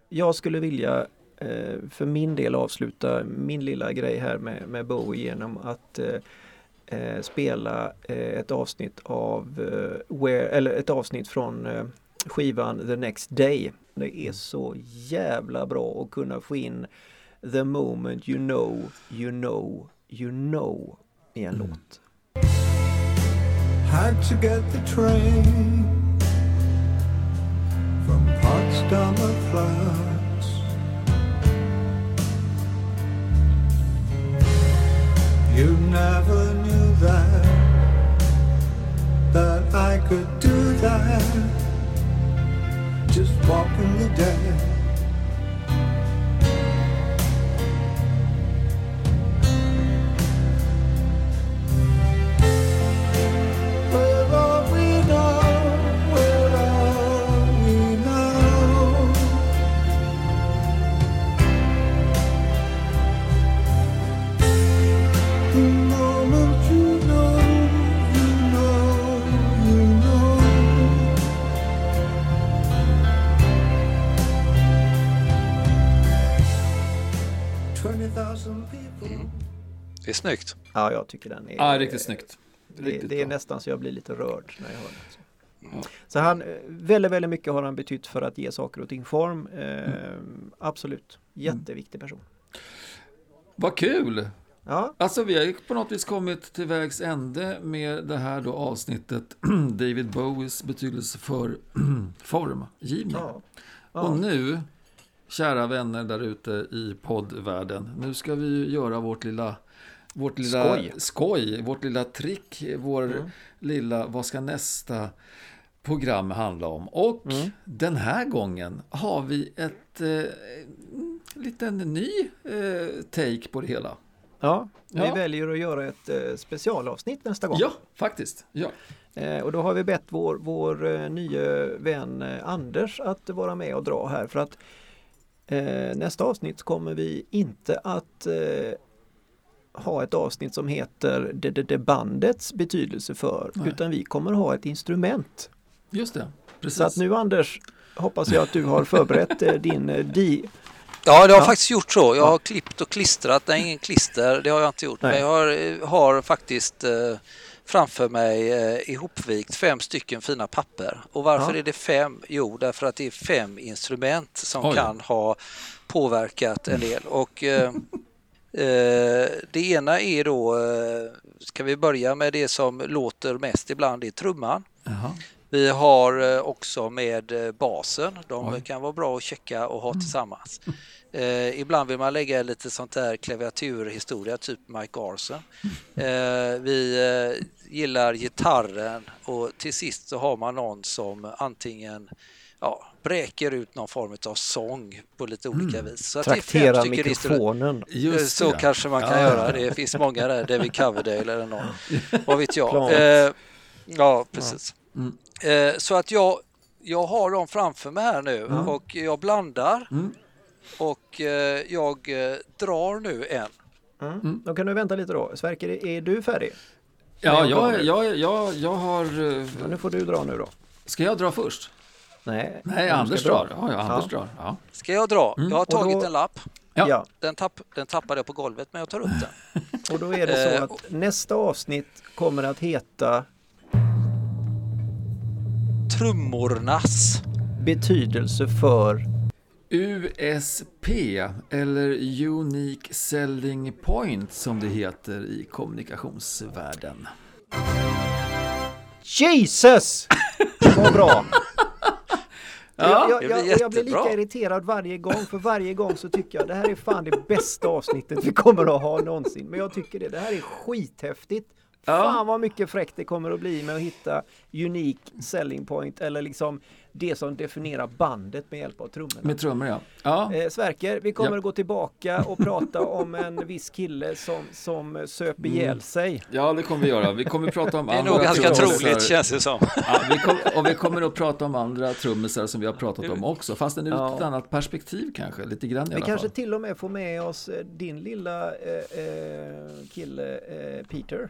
Jag skulle vilja eh, för min del avsluta min lilla grej här med, med Bowie genom att eh, eh, spela eh, ett avsnitt av eh, where, eller ett avsnitt från eh, skivan The Next Day. Det är så jävla bra att kunna få in The moment you know, you know, you know i en låt. Had to get the train from Potsdamer Platz. You never knew that, that I could do that. Just walking the dead. People. Det är snyggt. Ja, jag tycker den är Ja, riktigt snyggt. Det, Riktigt det är bra. nästan så jag blir lite rörd när jag hör det. Så han, eh, väldigt, väldigt mycket har han betytt för att ge saker och ting form. Eh, Absolut, jätteviktig person. Vad kul! Ja, Alltså vi har på något vis kommit till vägs ände med det här då avsnittet David Bowies betydelse för formgivning. ja, Och ja. nu, kära vänner där ute i poddvärlden, nu ska vi ju göra vårt lilla vårt lilla Skoj. skoj vårt lilla trick, vår Mm. lilla vad ska nästa program handla om? Och Mm. den här gången har vi ett eh, liten ny eh, take på det hela. ja, vi Ja. väljer att göra ett eh, specialavsnitt nästa gång. Ja, faktiskt. Ja. Eh, och då har vi bett vår, vår eh, nya vän eh, Anders att vara med och dra här för att eh, nästa avsnitt kommer vi inte att eh, ha ett avsnitt som heter det, det, det bandets betydelse för Nej. utan vi kommer ha ett instrument. Just det, precis. Så att nu Anders hoppas jag att du har förberett eh, din eh, di Ja, det har Ja. faktiskt gjort så. Jag Ja. har klippt och klistrat. Nej, ingen klister, det har jag inte gjort. Nej. Men jag har, eh, har faktiskt eh, framför mig eh, ihopvikt fem stycken fina papper. Och varför Ja. är det fem? Jo, därför att det är fem instrument som Oj. kan ha påverkat en del. Och eh, eh, det ena är då, eh, ska vi börja med det som låter mest ibland, det är trumman. Jaha. Vi har eh, också med eh, basen. De Oj. kan vara bra att checka och ha tillsammans. Eh, ibland vill man lägga lite sånt där klaviaturhistoria, typ Mike Garson. Eh, vi eh, gillar gitarren och till sist så har man någon som antingen ja, bräker ut någon form av sång på lite olika vis. Så att det är fem traktera instrument. mikrofonen. Just Så det. kanske man kan Ja, göra. ja. Det finns många där, David Coverdale eller någon. Vad vet jag. Eh, ja, precis. Mm. Eh, så att jag, jag har dem framför mig här nu Ja. och jag blandar Mm. och eh, jag eh, drar nu en. Mm. Då kan du vänta lite då. Sverker, är du färdig? Ja, jag jag, jag, jag, har... Ja, nu får du dra nu då. Ska jag dra först? Nej, Nej, Anders drar. Ja, ja, Anders Ja. drar. Ja. Ska jag dra? Mm. Jag har Och då- tagit en lapp. Ja. Den, tapp, den tappade jag på golvet men jag tar upp den. Och då är det så att nästa avsnitt kommer att heta Trummornas. Betydelse för USP eller Unique Selling Point som det heter i kommunikationsvärlden. Jesus! Vad bra! Ja, jag, jag, blir jag, jag blir lika irriterad varje gång, för varje gång så tycker jag det här är fan det bästa avsnittet vi kommer att ha någonsin. Men jag tycker det, det här är skithäftigt. Ja. Fan vad mycket fräckt det kommer att bli med att hitta unique selling point eller liksom det som definierar bandet med hjälp av trummorna. Med trummor ja. ja. Eh, Sverker, vi kommer Ja. att gå tillbaka och prata om en viss kille som, som söp ihjäl sig. Ja, det kommer vi göra. Vi kommer att prata om Det är andra nog ganska troligt känns det som. Ja, vi kom, och vi kommer att prata om andra trummisar som vi har pratat om också, fast ur Ja. ett annat perspektiv kanske, lite grann i Vi alla kanske fall. till och med får med oss eh, din lilla eh, eh, kille eh, Peter.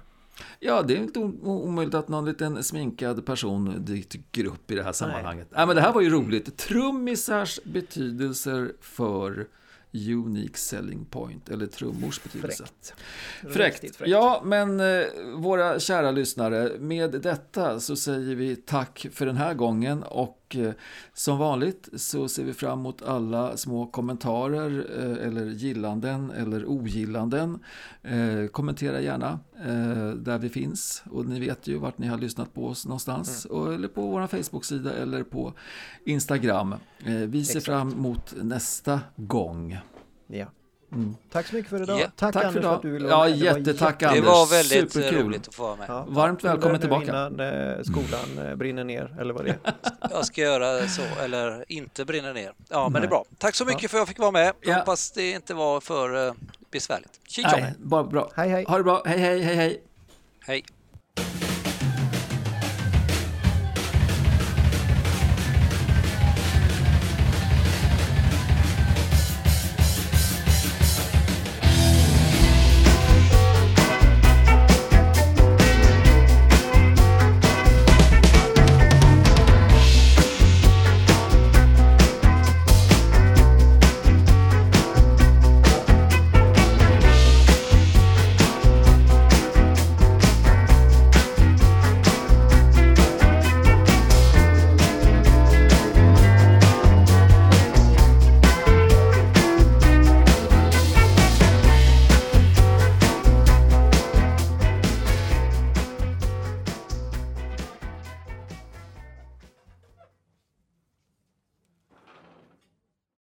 Ja, det är inte omöjligt att någon liten sminkad person dyker upp i det här sammanhanget. Nej, men det här var ju roligt. Trummisars betydelser för unique selling point, eller trummors betydelse. Fräckt. Fräckt. Fräckt. Ja, men eh, våra kära lyssnare, med detta så säger vi tack för den här gången och eh, som vanligt så ser vi fram emot alla små kommentarer eh, eller gillanden eller ogillanden. Eh, kommentera gärna där vi finns och ni vet ju vart ni har lyssnat på oss någonstans och, eller på vår Facebook-sida eller på Instagram. Vi ser Exakt. fram emot nästa gång. Ja. Mm. Tack så mycket för idag. Ja. Tack, Tack för Anders idag. för att du ville Ja, vara med. Det var jättetack, jätte- Det Anders. var väldigt Superkul. roligt att få vara med. Ja. Varmt välkommen tillbaka. Innan eh, skolan eh, brinner ner eller vad det är. Jag ska göra så, eller inte brinna ner. Ja, men Nej. det är bra. Tack så mycket för att jag fick vara med. Ja. Hoppas det inte var för eh, besvärligt. Tjing Nej, bara bra. Hej hej. Ha det bra. Hej, hej, hej, hej. Hej!